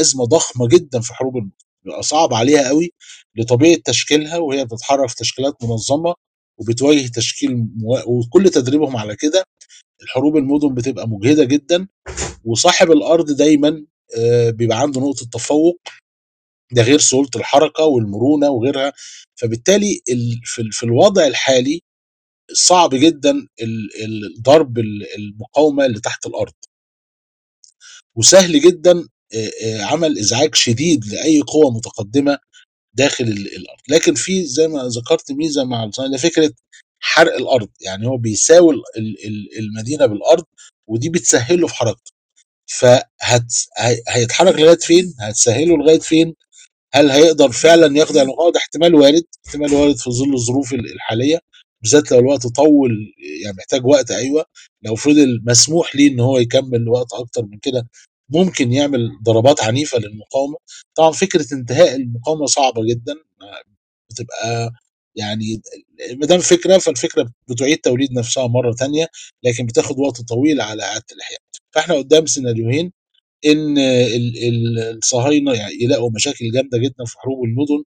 أزمة ضخمة جدا في حروب المدن بيبقى صعب عليها قوي لطبيعة تشكيلها وهي بتتحرك في تشكيلات منظمة وبتواجه تشكيل موا... وكل تدريبهم على كده الحروب المدن بتبقى مجهدة جدا وصاحب الأرض دايما آه، بيبقى عنده نقطة تفوق ده غير سهولة الحركة والمرونة وغيرها فبالتالي ال- في ال- في الوضع الحالي صعب جدا ضرب ال- المقاومة اللي تحت الأرض. وسهل جدا عمل إزعاج شديد لأي قوة متقدمة داخل ال- الأرض. لكن في زي ما ذكرت ميزة مع فكرة حرق الأرض. يعني هو بيساوي ال- ال- ال- المدينة بالأرض ودي بتسهله في حركته. فهيتحرك لغاية فين؟ هتسهله لغاية فين؟ هل هيقدر فعلا يخضع المقاومه ده احتمال وارد احتمال وارد في ظل الظروف ال- الحالية. بالذات لو الوقت طول يعني محتاج وقت أيوه لو فضل مسموح ليه إن هو يكمل وقت أكتر من كده ممكن يعمل ضربات عنيفة للمقاومة. طبعا فكرة انتهاء المقاومة صعبة جدا بتبقى يعني ما دام فكرة فالفكرة بتعيد توليد نفسها مرة تانية لكن بتاخد وقت طويل على اعاده الاحياء فإحنا قدام سيناريوهين إن ال- ال- الصهاينة يعني يلاقوا مشاكل جامدة جدا في حروب المدن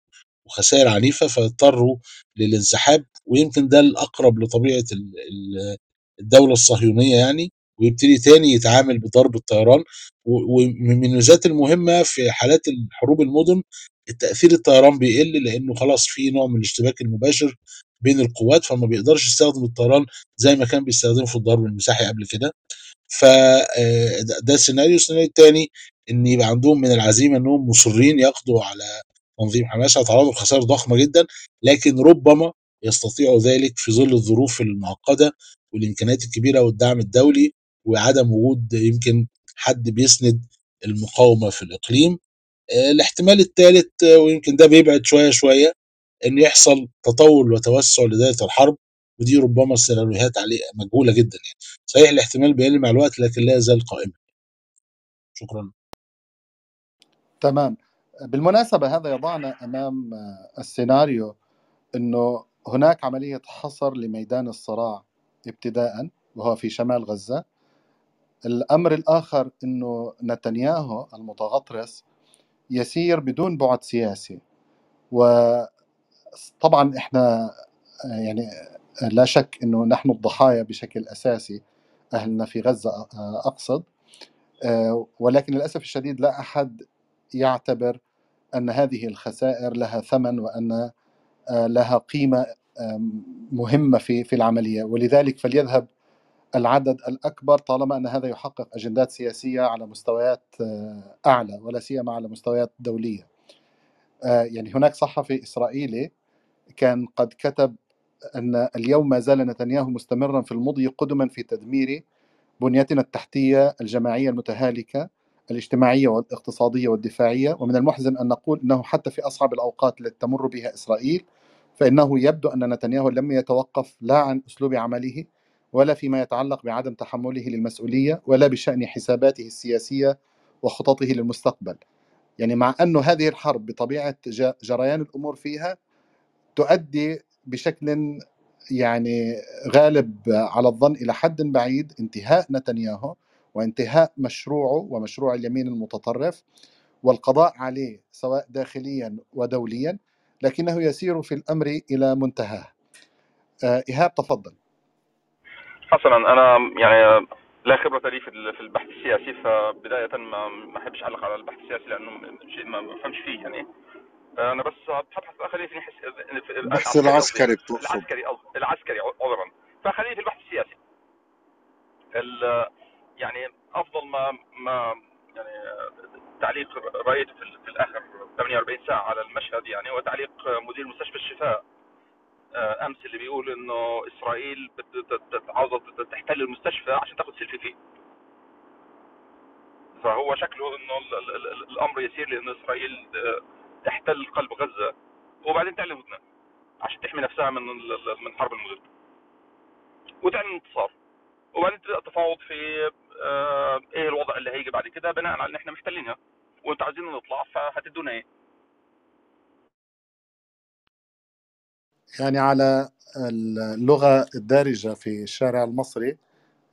وخسائر عنيفة فاضطروا للانسحاب ويمكن ده الأقرب لطبيعة ال- ال- الدولة الصهيونية يعني ويبتدي تاني يتعامل بضرب الطيران ومن الميزات المهمة في حالات الحروب المدن التاثير الطيران بيقل لأنه خلاص في نوع من الاشتباك المباشر بين القوات فما بيقدرش يستخدم الطيران زي ما كان بيستخدمه في الضرب المساحي قبل كده. ف آه، ده ده السيناريو السيناريو الثاني إن يبقى عندهم من العزيمة إنهم مصرين يقضوا على تنظيم حماس هيتعرضوا لخسائر ضخمة جدا لكن ربما يستطيعوا ذلك في ظل الظروف المعقدة والإمكانيات الكبيرة والدعم الدولي وعدم وجود يمكن حد بيسند المقاومة في الإقليم. آه، الاحتمال الثالث ويمكن ده بيبعد شوية شوية إن يحصل تطور وتوسع لدايه الحرب ودي ربما السيناريوهات عليه مجهولة جدا يعني. صحيح الاحتمال بيقل مع الوقت لكن لا يزال قائما. شكرا. تمام. بالمناسبة هذا يضعنا أمام آه، السيناريو أنه هناك عملية حصر لميدان الصراع ابتداء وهو في شمال غزة. الأمر الآخر أنه نتنياهو المتغطرس يسير بدون بعد سياسي. وطبعا إحنا آه، يعني آه، لا شك إنه نحن الضحايا بشكل أساسي أهلنا في أقصد. آه، ولكن للأسف الشديد لا أحد يعتبر أن هذه الخسائر لها ثمن وأن آه، لها قيمة مهمة في في العملية ولذلك فليذهب العدد الأكبر طالما أن هذا يحقق أجندات سياسية على مستويات آه، أعلى ولا سيما على مستويات دولية. آه، يعني هناك صحفي إسرائيلي كان قد كتب أن اليوم ما زال نتنياهو مستمرا في المضي قدما في تدمير بنيتنا التحتية الجماعية المتهالكة الاجتماعية والاقتصادية والدفاعية ومن المحزن أن نقول إنه حتى في أصعب الأوقات التي تمر بها إسرائيل فإنه يبدو أن نتنياهو لم يتوقف لا عن أسلوب عمله ولا فيما يتعلق بعدم تحمله للمسؤولية ولا بشأن حساباته السياسية وخططه للمستقبل. يعني مع انه هذه الحرب بطبيعة ج- جريان الأمور فيها تؤدي بشكل يعني غالب على الظن إلى حد بعيد انتهاء نتنياهو وانتهاء مشروعه ومشروع اليمين المتطرف والقضاء عليه سواء داخليا ودوليا لكنه يسير في الأمر إلى منتهاه. آه، إيهاب تفضل. حسنا. أنا يعني لا خبرة لي في ال- في البحث السياسي فبداية ما ما أحبش أعلق على البحث السياسي لأنه شيء ما بفهمش فيه يعني. أنا بس هبحث خليني في حس... في البحث العسكري قصدي. العسكري بتقصد. العسكري العسكري عذرا. فخليني في البحث السياسي. ال... يعني أفضل ما ما يعني تعليق رايته في, في الآخر 48 ساعة على المشهد يعني وتعليق مدير مستشفى الشفاء. آه، أمس اللي بيقول إنه إسرائيل عاوزه تحتل المستشفى عشان تاخذ سيلفي فيه. فهو شكله إنه ال- ال- ال- الأمر يسير لأنه إسرائيل آه، تحتل قلب غزة وبعدين تعلن هدنه عشان تحمي نفسها من من حرب المدن وتعلن انتصار. وبعدين تبدأ تفاوض في إيه الوضع اللي هيجي بعد كده بناء على ان إحنا محتلينها. وانتوا عايزين نطلع فهتدونا إيه؟ يعني على اللغة الدارجة في الشارع المصري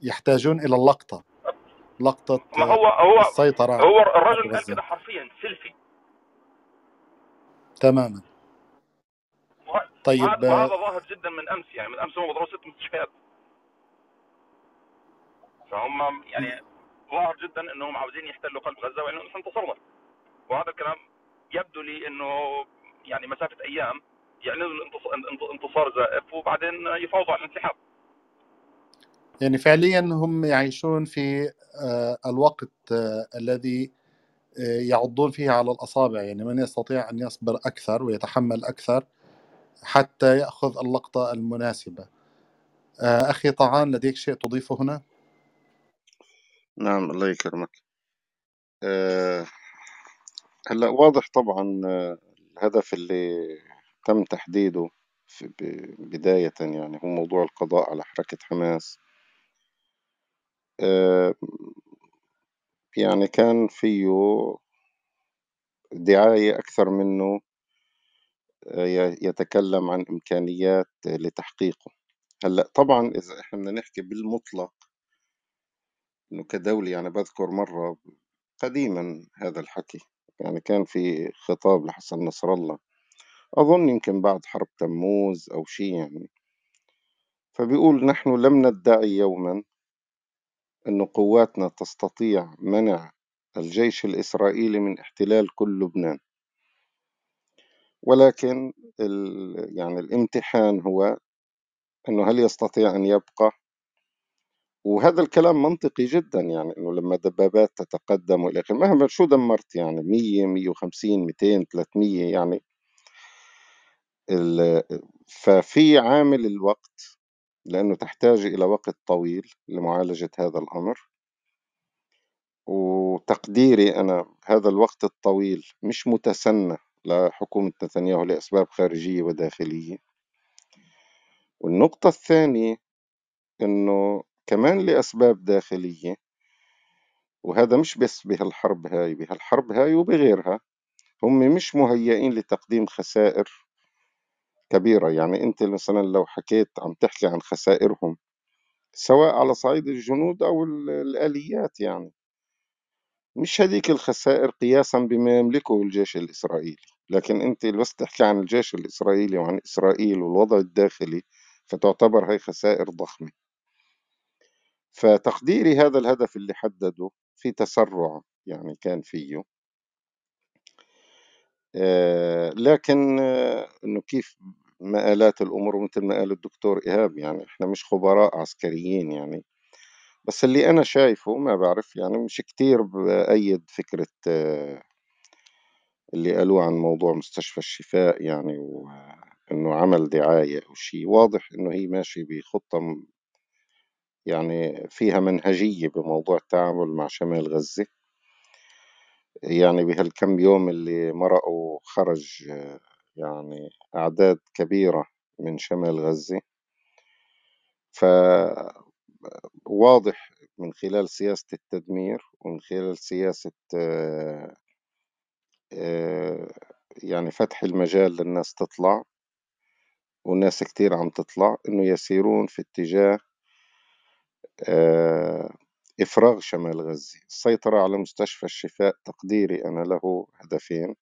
يحتاجون إلى اللقطة. لقطة ما هو هو السيطرة. هو الرجل قال كده حرفيا سيلفي. تماما. طيب وهذا وهذا آه، ظاهر جدا من أمس يعني من أمس هم ضربوا ست مستشفيات. فهم يعني ظاهر جدا إنهم عاوزين يحتلوا قلب غزة وانه نحن انتصرنا وهذا الكلام يبدو لي إنه يعني مسافة أيام يعلنوا انت- انتصار زائف وبعدين يفاوضوا على الانسحاب. يعني فعليا هم يعيشون في آه، الوقت آه، الذي آه، يعضون فيه على الأصابع. يعني من يستطيع أن يصبر أكثر ويتحمل أكثر حتى يأخذ اللقطة المناسبة. آه، أخي طعان لديك شيء تضيفه هنا؟ نعم الله يكرمك. آه، هلا واضح طبعا آه، الهدف اللي تم تحديده في بداية يعني هو موضوع القضاء على حركة حماس. آه، يعني كان فيه دعاية أكثر منه آه، يتكلم عن إمكانيات لتحقيقه. هلا طبعا إذا إحنا بدنا نحكي بالمطلق إنه كدولة يعني بذكر مرة قديما هذا الحكي يعني كان في خطاب لحسن نصر الله. أظن يمكن بعد حرب تموز أو شيء يعني. فبيقول نحن لم ندعي يوما أن قواتنا تستطيع منع الجيش الإسرائيلي من احتلال كل لبنان. ولكن يعني الامتحان هو أنه هل يستطيع أن يبقى؟ وهذا الكلام منطقي جدا يعني إنه لما دبابات تتقدم وإلى آخره مهما شو دمرت يعني 100 150 200 300 يعني ففي عامل الوقت لأنه تحتاج إلى وقت طويل لمعالجة هذا الأمر. وتقديري أنا هذا الوقت الطويل مش متسنى لحكومة نتنياهو لأسباب خارجية وداخلية. والنقطة الثانية إنه كمان لأسباب داخلية وهذا مش بس بهالحرب هاي بهالحرب هاي وبغيرها هم مش مهيئين لتقديم خسائر كبيرة. يعني أنت مثلا لو حكيت عم تحكي عن خسائرهم سواء على صعيد الجنود أو الآليات يعني مش هذيك الخسائر قياسا بما يملكه الجيش الإسرائيلي. لكن أنت بس تحكي عن الجيش الإسرائيلي وعن إسرائيل والوضع الداخلي فتعتبر هاي خسائر ضخمة. فتقديري هذا الهدف اللي حدده في تسرع يعني كان فيه آه، لكن آه، إنه كيف مآلات الأمور ومثل ما قال الدكتور إيهاب يعني إحنا مش خبراء عسكريين يعني. بس اللي أنا شايفه ما بعرف يعني مش كتير بأيد فكرة آه، اللي قالوه عن موضوع مستشفى الشفاء يعني وإنه عمل دعاية أو شيء واضح إنه هي ماشي بخطة يعني فيها منهجية بموضوع التعامل مع شمال غزة. يعني بهالكم يوم اللي مرقوا خرج يعني أعداد كبيرة من شمال غزة. فواضح من خلال سياسة التدمير ومن خلال سياسة يعني فتح المجال للناس تطلع والناس كتير عم تطلع إنه يسيرون في اتجاه إفراغ شمال غزة. السيطرة على مستشفى الشفاء تقديري أنا له هدفين.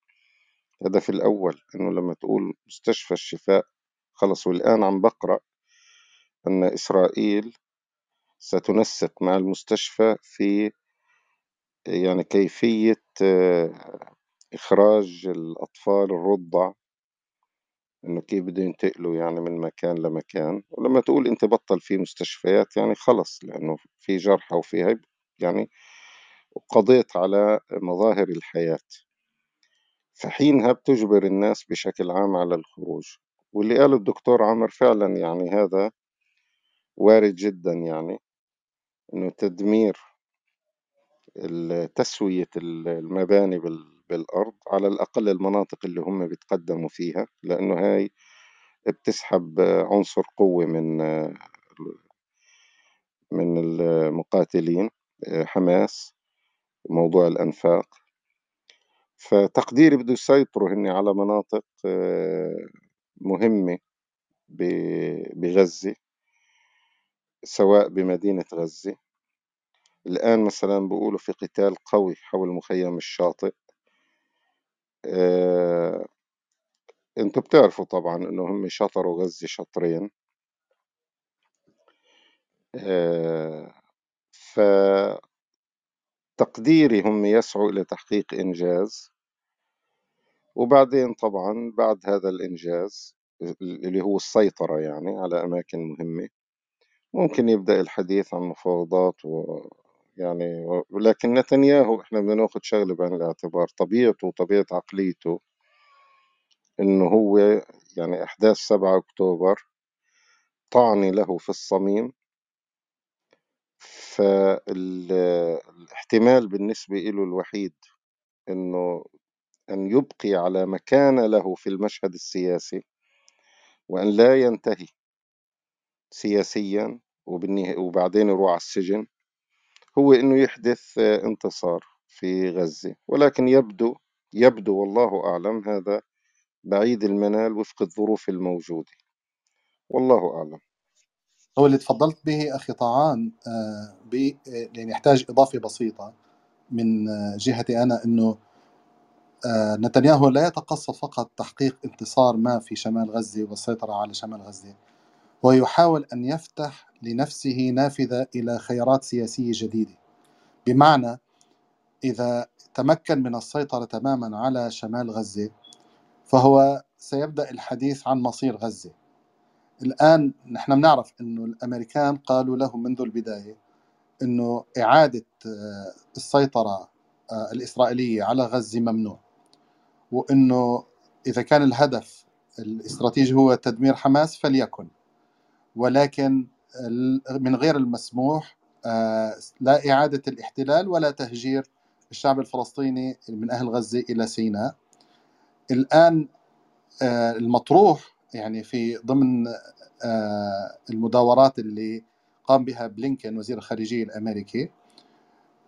الهدف الأول إنه لما تقول مستشفى الشفاء خلص والآن عم بقرأ أن إسرائيل ستنسق مع المستشفى في يعني كيفية إخراج الأطفال الرضع إنه كيف بده ينتقلوا يعني من مكان لمكان. ولما تقول أنت بطل في مستشفيات يعني خلص لأنه في جرحى وفي هيب يعني قضيت على مظاهر الحياة. فحينها بتجبر الناس بشكل عام على الخروج. واللي قاله الدكتور عمر فعلا يعني هذا وارد جدا يعني إنه تدمير تسوية المباني بالأرض على الأقل المناطق اللي هم بيتقدموا فيها لأنه هاي بتسحب عنصر قوة من من المقاتلين حماس موضوع الأنفاق. فتقديري بده يسيطروا هن على مناطق مهمة بغزة سواء بمدينة غزة. الآن مثلا بيقولوا في قتال قوي حول مخيم الشاطئ. أنتوا بتعرفوا طبعا انه هم شطروا غزة شطرين. آه، فتقديري هم يسعوا إلى تحقيق إنجاز. وبعدين طبعا بعد هذا الإنجاز اللي هو السيطرة يعني على أماكن مهمة ممكن يبدأ الحديث عن مفاوضات و يعني ولكن نتنياهو إحنا بدنا ناخذ شغلة بعين الاعتبار طبيعته وطبيعة عقليته إنه هو يعني أحداث سبعة أكتوبر طعني له في الصميم. فالاحتمال بالنسبة له الوحيد إنه أن يبقي على مكانة له في المشهد السياسي وأن لا ينتهي سياسيا وبعدين يروح على السجن. هو إنه يحدث انتصار في غزة. ولكن يبدو يبدو والله أعلم هذا بعيد المنال وفق الظروف الموجودة. والله أعلم. هو اللي تفضلت به أخي طعان آه، يعني يحتاج إضافة بسيطة من آه، جهتي أنا إنه آه، نتنياهو لا يتقصد فقط تحقيق انتصار ما في شمال غزة والسيطرة على شمال غزة. هو يحاول أن يفتح لنفسه نافذة إلى خيارات سياسية جديدة. بمعنى إذا تمكن من السيطرة تماما على شمال غزة فهو سيبدأ الحديث عن مصير غزة. الآن نحن بنعرف أنه الأمريكان قالوا له منذ البداية أنه إعادة آه، السيطرة آه، الإسرائيلية على غزة ممنوع. وأنه إذا كان الهدف الاستراتيجي هو تدمير حماس فليكن. ولكن من غير المسموح آه، لا إعادة الاحتلال ولا تهجير الشعب الفلسطيني من أهل غزة إلى سيناء. الآن آه، المطروح يعني في ضمن آه، المداورات اللي قام بها بلينكن وزير الخارجية الأمريكي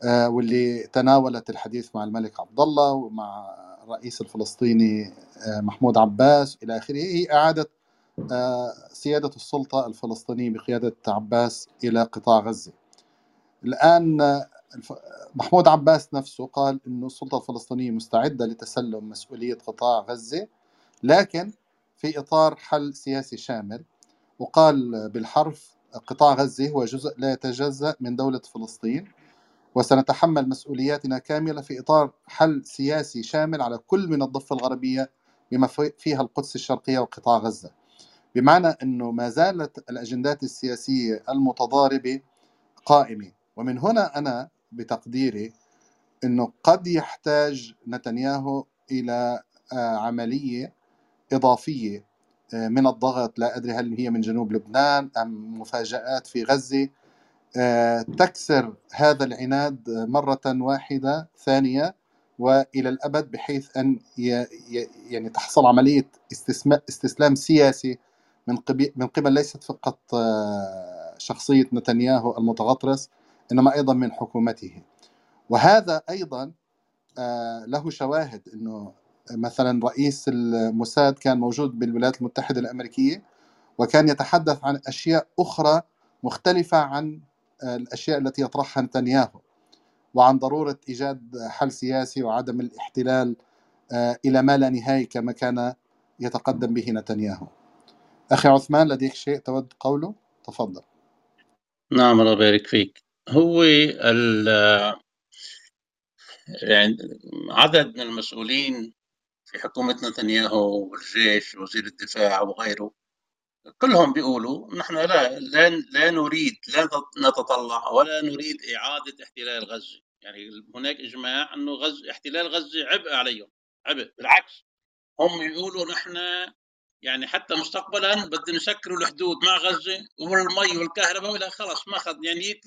واللي تناولت الحديث مع الملك عبد الله ومع الرئيس الفلسطيني محمود عباس إلى آخره هي إعادة سيادة السلطة الفلسطينية بقيادة عباس إلى قطاع غزة. الآن محمود عباس نفسه قال أن السلطة الفلسطينية مستعدة لتسلم مسؤولية قطاع غزة لكن في إطار حل سياسي شامل وقال بالحرف قطاع غزة هو جزء لا يتجزأ من دولة فلسطين وسنتحمل مسؤولياتنا كاملة في إطار حل سياسي شامل على كل من الضفة الغربية بما فيها القدس الشرقية وقطاع غزة. بمعنى أنه ما زالت الأجندات السياسية المتضاربة قائمة. ومن هنا أنا بتقديري أنه قد يحتاج نتنياهو إلى آه، عملية إضافية آه، من الضغط لا أدري هل هي من جنوب لبنان أم مفاجآت في غزة. آه، تكسر هذا العناد مرة واحدة ثانية وإلى الأبد بحيث أن يعني تحصل عملية استسلام سياسي من قبل من قبل ليست فقط آه، شخصية نتنياهو المتغطرس إنما أيضا من حكومته وهذا أيضا آه، له شواهد إنه مثلا رئيس الموساد كان موجود بالولايات المتحدة الأمريكية وكان يتحدث عن أشياء أخرى مختلفة عن آه، الأشياء التي يطرحها نتنياهو وعن ضرورة إيجاد حل سياسي وعدم الاحتلال إلى ما لا نهاية كما كان يتقدم به نتنياهو. أخي عثمان لديك شيء تود قوله؟ تفضل. نعم الله يبارك فيك. هو ال يعني عدد من المسؤولين في حكومة نتنياهو والجيش وزير الدفاع وغيره كلهم بيقولوا نحن لا لا, لا نريد لا نتطلع ولا نريد إعادة احتلال غزة. يعني هناك إجماع أنه غز احتلال غزة عبء عليهم عبء بالعكس. هم يقولوا نحن يعني حتى مستقبلا بدنا نسكروا الحدود مع غزة والمي والكهرباء ولا خلاص ما أخذ يعني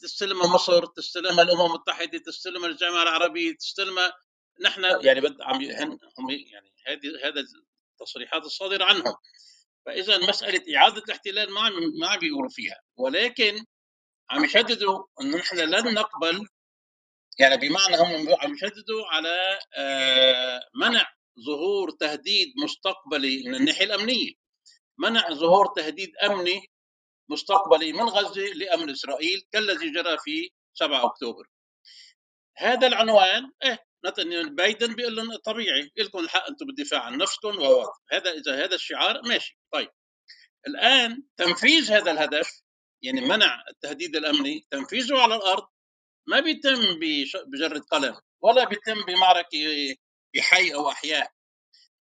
تستلمها مصر تستلمها الأمم المتحدة تستلمها الجامعة العربية تستلمها نحن يعني بد عم هم يعني هذه هذا التصريحات الصادرة عنهم. فاذا مسألة إعادة الاحتلال ما ما عم بيقولوا فيها ولكن عم يشددوا إنه نحن لن نقبل يعني بمعنى هم عم يشددوا على آه، منع ظهور تهديد مستقبلي من الناحية الأمنية. منع ظهور تهديد أمني مستقبلي من غزة لأمن إسرائيل كالذي جرى في 7 أكتوبر. هذا العنوان إيه بايدن بيقول لهم طبيعي لكم الحق أنتم بالدفاع عن نفسكم هذا إذا هذا الشعار ماشي. طيب الآن تنفيذ هذا الهدف يعني منع التهديد الأمني تنفيذه على الأرض ما بيتم بجرة قلم ولا بيتم بمعركة بحي أو أحياء.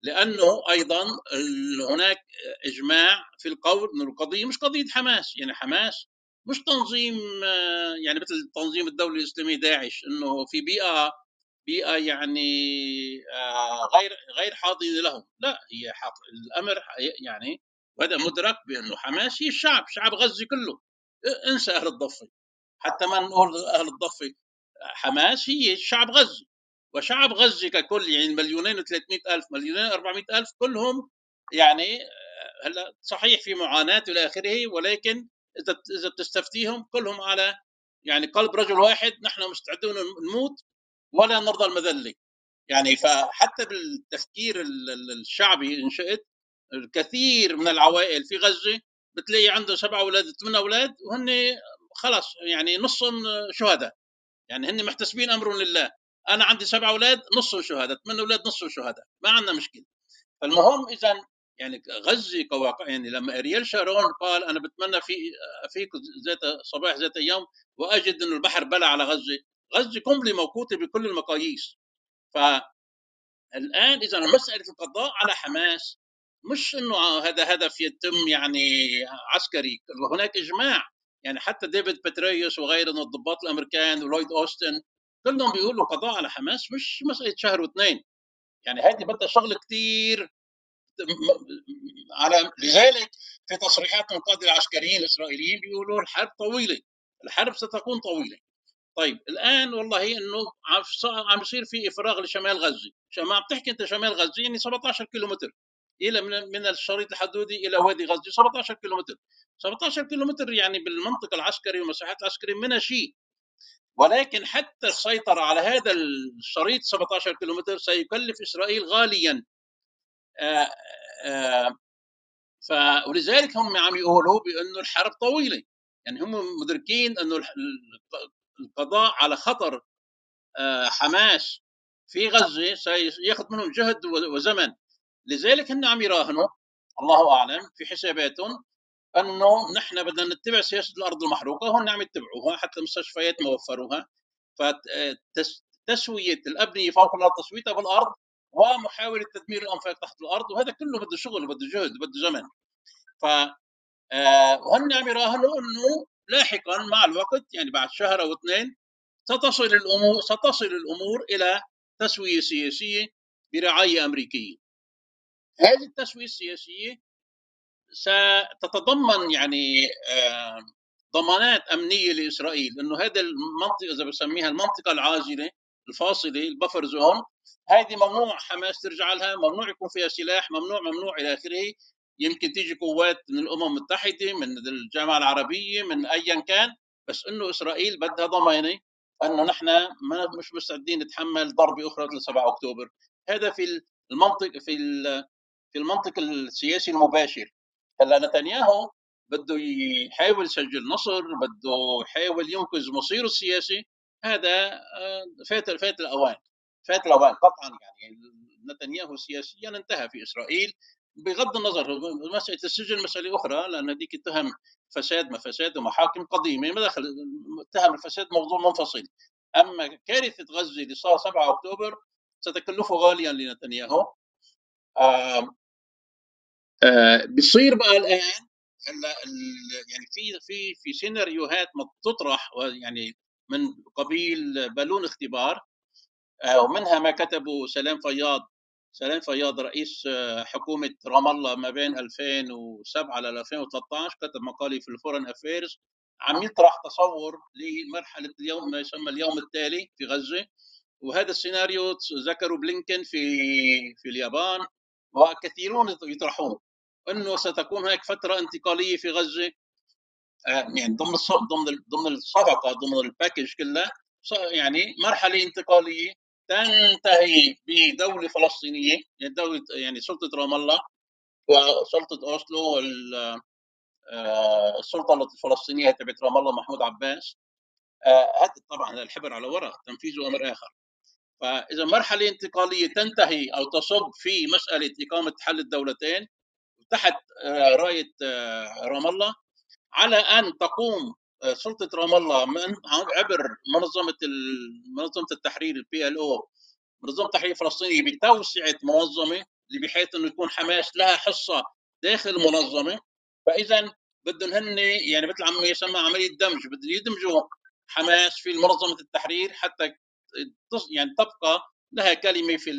لأنه أيضا هناك إجماع في القول أن القضية مش قضية حماس. يعني حماس مش تنظيم يعني مثل تنظيم الدولة الإسلامية داعش أنه في بيئة بيئة يعني آه، غير غير حاضنة لهم. لا هي الأمر يعني وهذا مدرك بأنه حماس هي الشعب شعب غزة كله. انسى أهل الضفة. حتى ما نقول أهل الضفة حماس هي شعب غزة. وشعب غزة ككل يعني مليونين و300 ألف مليونين و400 ألف كلهم يعني هلأ صحيح في معاناة إلى آخره ولكن إذا إذا بتستفتيهم كلهم على يعني قلب رجل واحد نحن مستعدون نموت ولا نرضى المذلة. يعني فحتى بالتفكير الشعبي إن شئت الكثير من العوائل في غزة بتلاقي عنده سبعة أولاد ثمان أولاد وهن خلاص يعني نصهم شهداء. يعني هن محتسبين أمر لله. أنا عندي سبع أولاد نصهم شهداء ثمان أولاد نصهم شهداء ما عندنا مشكلة. فالمهم إذا يعني غزه كواقع يعني لما أريال شارون قال أنا بتمنى في أفيك ذات صباح ذات يوم وأجد إنه البحر بلع على غزة. غزة قنبلة موقوتة بكل المقاييس. فالآن إذا مسألة القضاء على حماس مش إنه هذا هدف يتم يعني عسكري هناك إجماع. يعني حتى ديفيد بتريوس وغيره من الضباط الأمريكان ولويد أوستن كلهم بيقولوا قضاء على حماس مش مسألة شهر واثنين يعني هذه بدها شغل كثير على لذلك في تصريحات من قاده العسكريين الإسرائيليين بيقولوا الحرب طويلة الحرب ستكون طويلة. طيب الآن والله إنه عم يصير في إفراغ لشمال غزة. ما عم تحكي أنت شمال غزة يعني 17 كيلو متر إلى من من الشريط الحدودي إلى وادي غزة 17 كيلو متر 17 كيلو متر يعني بالمنطق العسكري والمساحات العسكرية منها شيء ولكن حتى السيطرة على هذا الشريط 17 كيلومتر سيكلف إسرائيل غاليا. آآ آآ ف ولذلك هم عم يقولوا بأنه الحرب طويلة. يعني هم مدركين أنه القضاء على خطر حماس في غزة سيأخذ منهم جهد وزمن. لذلك هن عم يراهنوا الله أعلم في حساباتهم أنه نحن بدنا نتبع سياسة الأرض المحروقة وهن عم يتبعوها حتى المستشفيات ما وفروها فتسويه الأبنية فوق الأرض تسويتها بالأرض ومحاولة تدمير الأنفاق تحت الأرض وهذا كله بده شغل بده جهد بده زمن ف وهن عم يراهنوا إنه لاحقا مع الوقت يعني بعد شهر أو اثنين ستصل الأمور ستصل الأمور إلى تسوية سياسية برعاية أمريكية. هذه التسوية السياسية ستتضمن يعني ضمانات أمنية لإسرائيل إنه هذا المنطقة إذا بسميها المنطقة العازلة الفاصلة البفر زون هذه ممنوع حماس ترجع لها ممنوع يكون فيها سلاح ممنوع ممنوع إلى آخره. يمكن تيجي قوات من الأمم المتحدة من الجامعة العربية من ايا كان بس إنه إسرائيل بدها ضمانة إنه نحن ما مش مستعدين نتحمل ضربة أخرى مثل 7 أكتوبر. هذا في المنطق في في المنطق السياسي المباشر. هلا نتنياهو بده يحاول يسجل نصر بده يحاول ينقذ مصيره السياسي. هذا فات فات الأوان. فات الأوان قطعا يعني. نتنياهو سياسيا انتهى في إسرائيل بغض النظر. مسألة السجن مسألة أخرى لأن هذيك اتهم فساد ما فساد ومحاكم قديمة ما دخل اتهم الفساد موضوع منفصل. أما كارثة غزة اللي صار 7 أكتوبر ستكلفه غاليا لنتنياهو. آه بيصير بقى الآن هلا يعني في في في سيناريوهات تطرح يعني من قبيل بالون اختبار آه ومنها ما كتبه سلام فياض سلام فياض رئيس حكومة رام الله ما بين 2007 ل 2013 كتب مقالي في ال Foreign Affairs عم يطرح تصور لمرحلة اليوم ما يسمى اليوم التالي في غزة. وهذا السيناريو ذكره بلينكن في في اليابان وكثيرون يطرحون إنه ستكون هناك فترة انتقالية في غزة. يعني ضمن ضمن ضمن الصفقة ضمن الباكج كلها يعني مرحلة انتقالية تنتهي بدولة فلسطينية يعني دولة يعني سلطة رام الله وسلطة أوسلو السلطة الفلسطينية تبعت رام الله محمود عباس. هذا طبعا الحبر على ورق تنفيذه أمر آخر. فإذا مرحلة انتقالية تنتهي أو تصب في مسألة إقامة حل الدولتين تحت راية رام الله على أن تقوم سلطة رام الله من عبر منظمة منظمة التحرير البي ال أو منظمة التحرير الفلسطينيه بتوسعة منظمة بحيث إنه يكون حماس لها حصة داخل المنظمة. فاذا بدهم هن يعني مثل عم يسمى عملية دمج بدهم يدمجوا حماس في منظمة التحرير حتى يعني تبقى لها كلمة في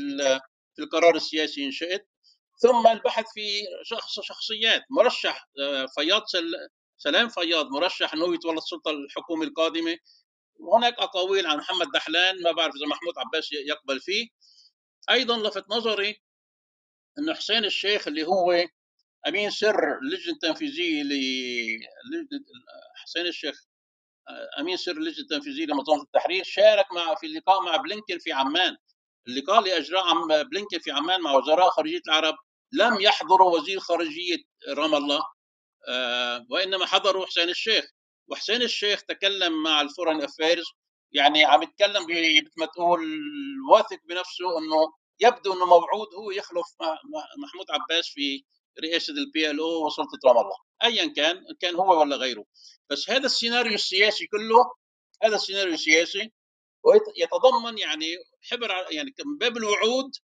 في القرار السياسي إن شئت. ثم البحث في شخص شخصيات. مرشح فياض سلام فياض مرشح أنه يتولى السلطة الحكومة القادمة. هناك أقاويل عن محمد دحلان ما بعرف إذا محمود عباس يقبل فيه. أيضا لفت نظري انه حسين الشيخ اللي هو أمين سر اللجنة التنفيذية ل حسين الشيخ أمين سر اللجنة التنفيذية لمنظمه التحرير شارك مع في اللقاء مع بلينكن في عمان. اللقاء اللي اجراه بلينكن في عمان مع وزراء خارجية العرب لم يحضروا وزير خارجية رام الله آه وإنما حضروا حسين الشيخ. وحسين الشيخ تكلم مع ال Foreign Affairs يعني عم يتكلم مثل ما تقول واثق بنفسه إنه يبدو إنه موعود هو يخلف محمود عباس في رئاسة البي ال أو وسلطة رام الله. ايا كان كان هو ولا غيره. بس هذا السيناريو السياسي كله هذا السيناريو السياسي ويتضمن يعني حبر يعني من باب الوعود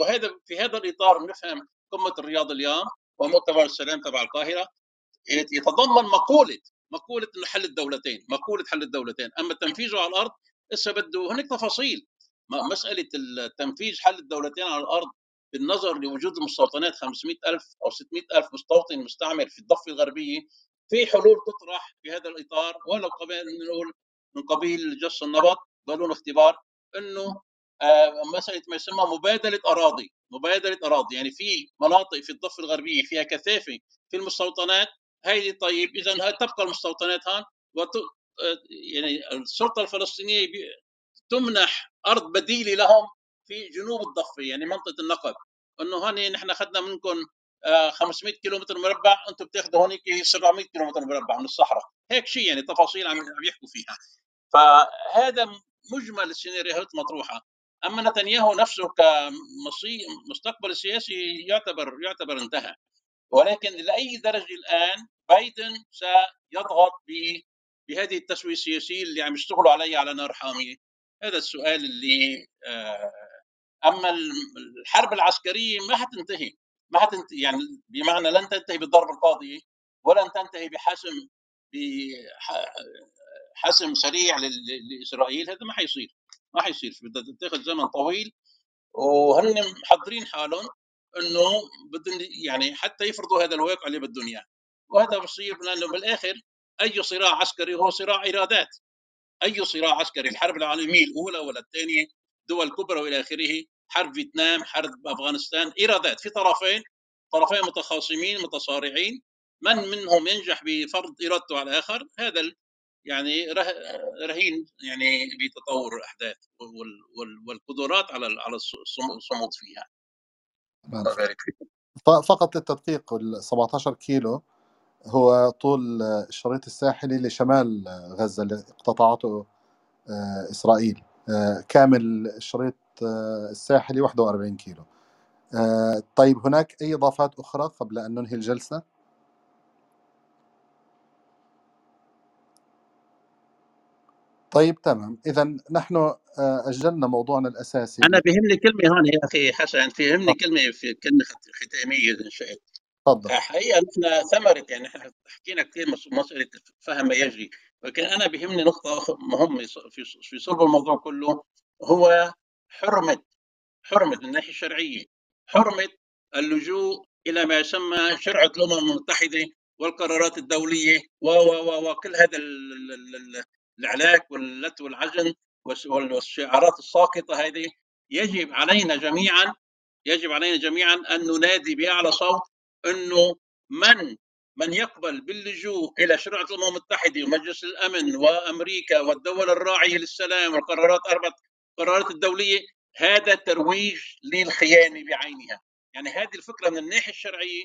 وهذا في هذا الإطار نفهم قمة الرياض اليوم ومؤتمر السلام تبع القاهرة. يتضمن مقولة مقولة إنه حل الدولتين مقولة حل الدولتين. أما تنفيذه على الأرض لسه بده هناك تفاصيل. مسألة التنفيذ حل الدولتين على الأرض بالنظر لوجود المستوطنات 500000 أو 600000 مستوطن مستعمر في الضفة الغربية في حلول تطرح في هذا الإطار. ولو قبل نقول من قبيل جس النبط قالوا اختبار آه، مساله ما يسمى مبادلة أراضي. مبادلة أراضي. يعني في مناطق في الضفة الغربية فيها كثافه في المستوطنات. هي طيب. اذا تبقى المستوطنات هون؟ وت... آه، يعني السلطة الفلسطينية تمنح أرض بديلة لهم في جنوب الضفة يعني منطقة النقب. إنه هون نحن أخذنا منكم 500 كيلو متر مربع. أنتم بتاخذوا هونيك 700 كيلو متر مربع من الصحراء. هيك شيء يعني تفاصيل عم يحكوا فيها. فهذا مجمل السيناريوهات مطروحة. أما نتنياهو نفسه كمستقبل السياسي يعتبر يعتبر انتهى. ولكن لأي درجة الآن بايدن سيضغط بهذه التسوية السياسية اللي عم يشتغلوا عليها على نار حامية؟ هذا السؤال اللي آه، أما الحرب العسكرية ما حتنتهي ما حتنتهي يعني بمعنى لن تنتهي بالضرب القاضي ولن تنتهي بحسم بحسم سريع لإسرائيل هذا ما حيصير. ما حيصير بدها تاخذ زمن طويل. وهن محضرين حالهم إنه بدهم يعني حتى يفرضوا هذا الواقع اللي بدهم إياه. وهذا بصير لأنه بالآخر أي صراع عسكري هو صراع ارادات أي صراع عسكري الحرب العالمية الأولى ولا الثانية دول كبرى وإلى آخره حرب فيتنام حرب أفغانستان إيرادات. في طرفين طرفين متخاصمين متصارعين. من منهم ينجح بفرض إرادته على الآخر؟ هذا يعني رهين يعني بتطور الأحداث والقدرات على على الصمود فيها. فقط للتدقيق ال 17 كيلو هو طول الشريط الساحلي لشمال غزة اللي اقتطعته آه، إسرائيل آه، كامل الشريط آه، الساحلي 41 كيلو طيب هناك أي إضافات أخرى قبل أن ننهي الجلسة؟ طيب تمام. إذا نحن آه، أجلنا موضوعنا الأساسي. أنا بيهمني كلمة هون يا أخي حسن بيهمني كلمة في كلمة ختامية إن شئت. تفضل. حقيقة نحن ثمرة يعني نحن حكينا كثير مسألة فهم ما يجري. ولكن أنا بيهمني نقطة مهمة في في صلب الموضوع كله هو حرمة حرمة من الناحية الشرعية. حرمة اللجوء إلى ما يسمى شرعة الأمم المتحدة والقرارات الدولية و و وكل هذا العلاك واللت والعجن والشعارات الساقطة هذه يجب علينا جميعا يجب علينا جميعا أن ننادي بأعلى صوت إنه من من يقبل باللجوء إلى شرعه الأمم المتحدة ومجلس الأمن وأمريكا والدول الراعية للسلام والقرارات أربع القرارات الدولية هذا ترويج للخيانة بعينها. يعني هذه الفكرة من الناحية الشرعية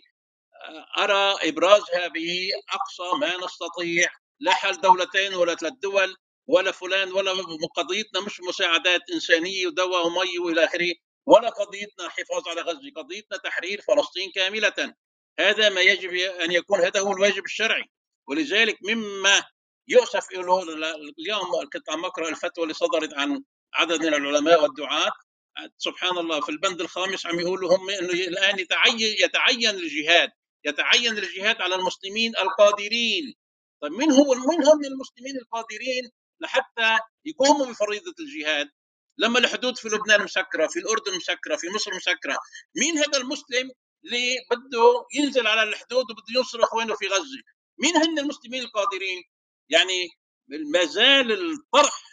أرى ابرازها باقصى ما نستطيع لا حل دولتين ولا ثلاث دول ولا فلان ولا قضيتنا مش مساعدات إنسانية ودواء ومي وإلى آخره ولا قضيتنا حفاظ على غزة قضيتنا تحرير فلسطين كاملة. هذا ما يجب أن يكون هذا هو الواجب الشرعي. ولذلك مما يؤسف له اليوم كنت عم اقرا الفتوى اللي صدرت عن عدد من العلماء والدعاة. سبحان الله في البند الخامس عم يقولوا هم إنه الآن يتعين يتعين الجهاد يتعين الجهاد على المسلمين القادرين. طيب مين هو مين هم المسلمين القادرين لحتى يقوموا بفريضة الجهاد؟ لما الحدود في لبنان مسكرة في الأردن مسكرة في مصر مسكرة مين هذا المسلم اللي بده ينزل على الحدود وبده ينصر اخوانه في غزة؟ مين هن المسلمين القادرين؟ يعني ما زال الطرح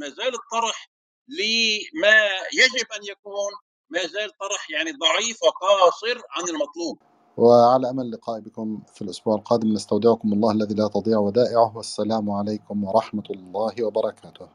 ما زال الطرح لما يجب أن يكون ما زال طرح يعني ضعيف وقاصر عن المطلوب. وعلى أمل اللقاء بكم في الأسبوع القادم. نستودعكم الله الذي لا تضيع ودائعه. والسلام عليكم ورحمة الله وبركاته.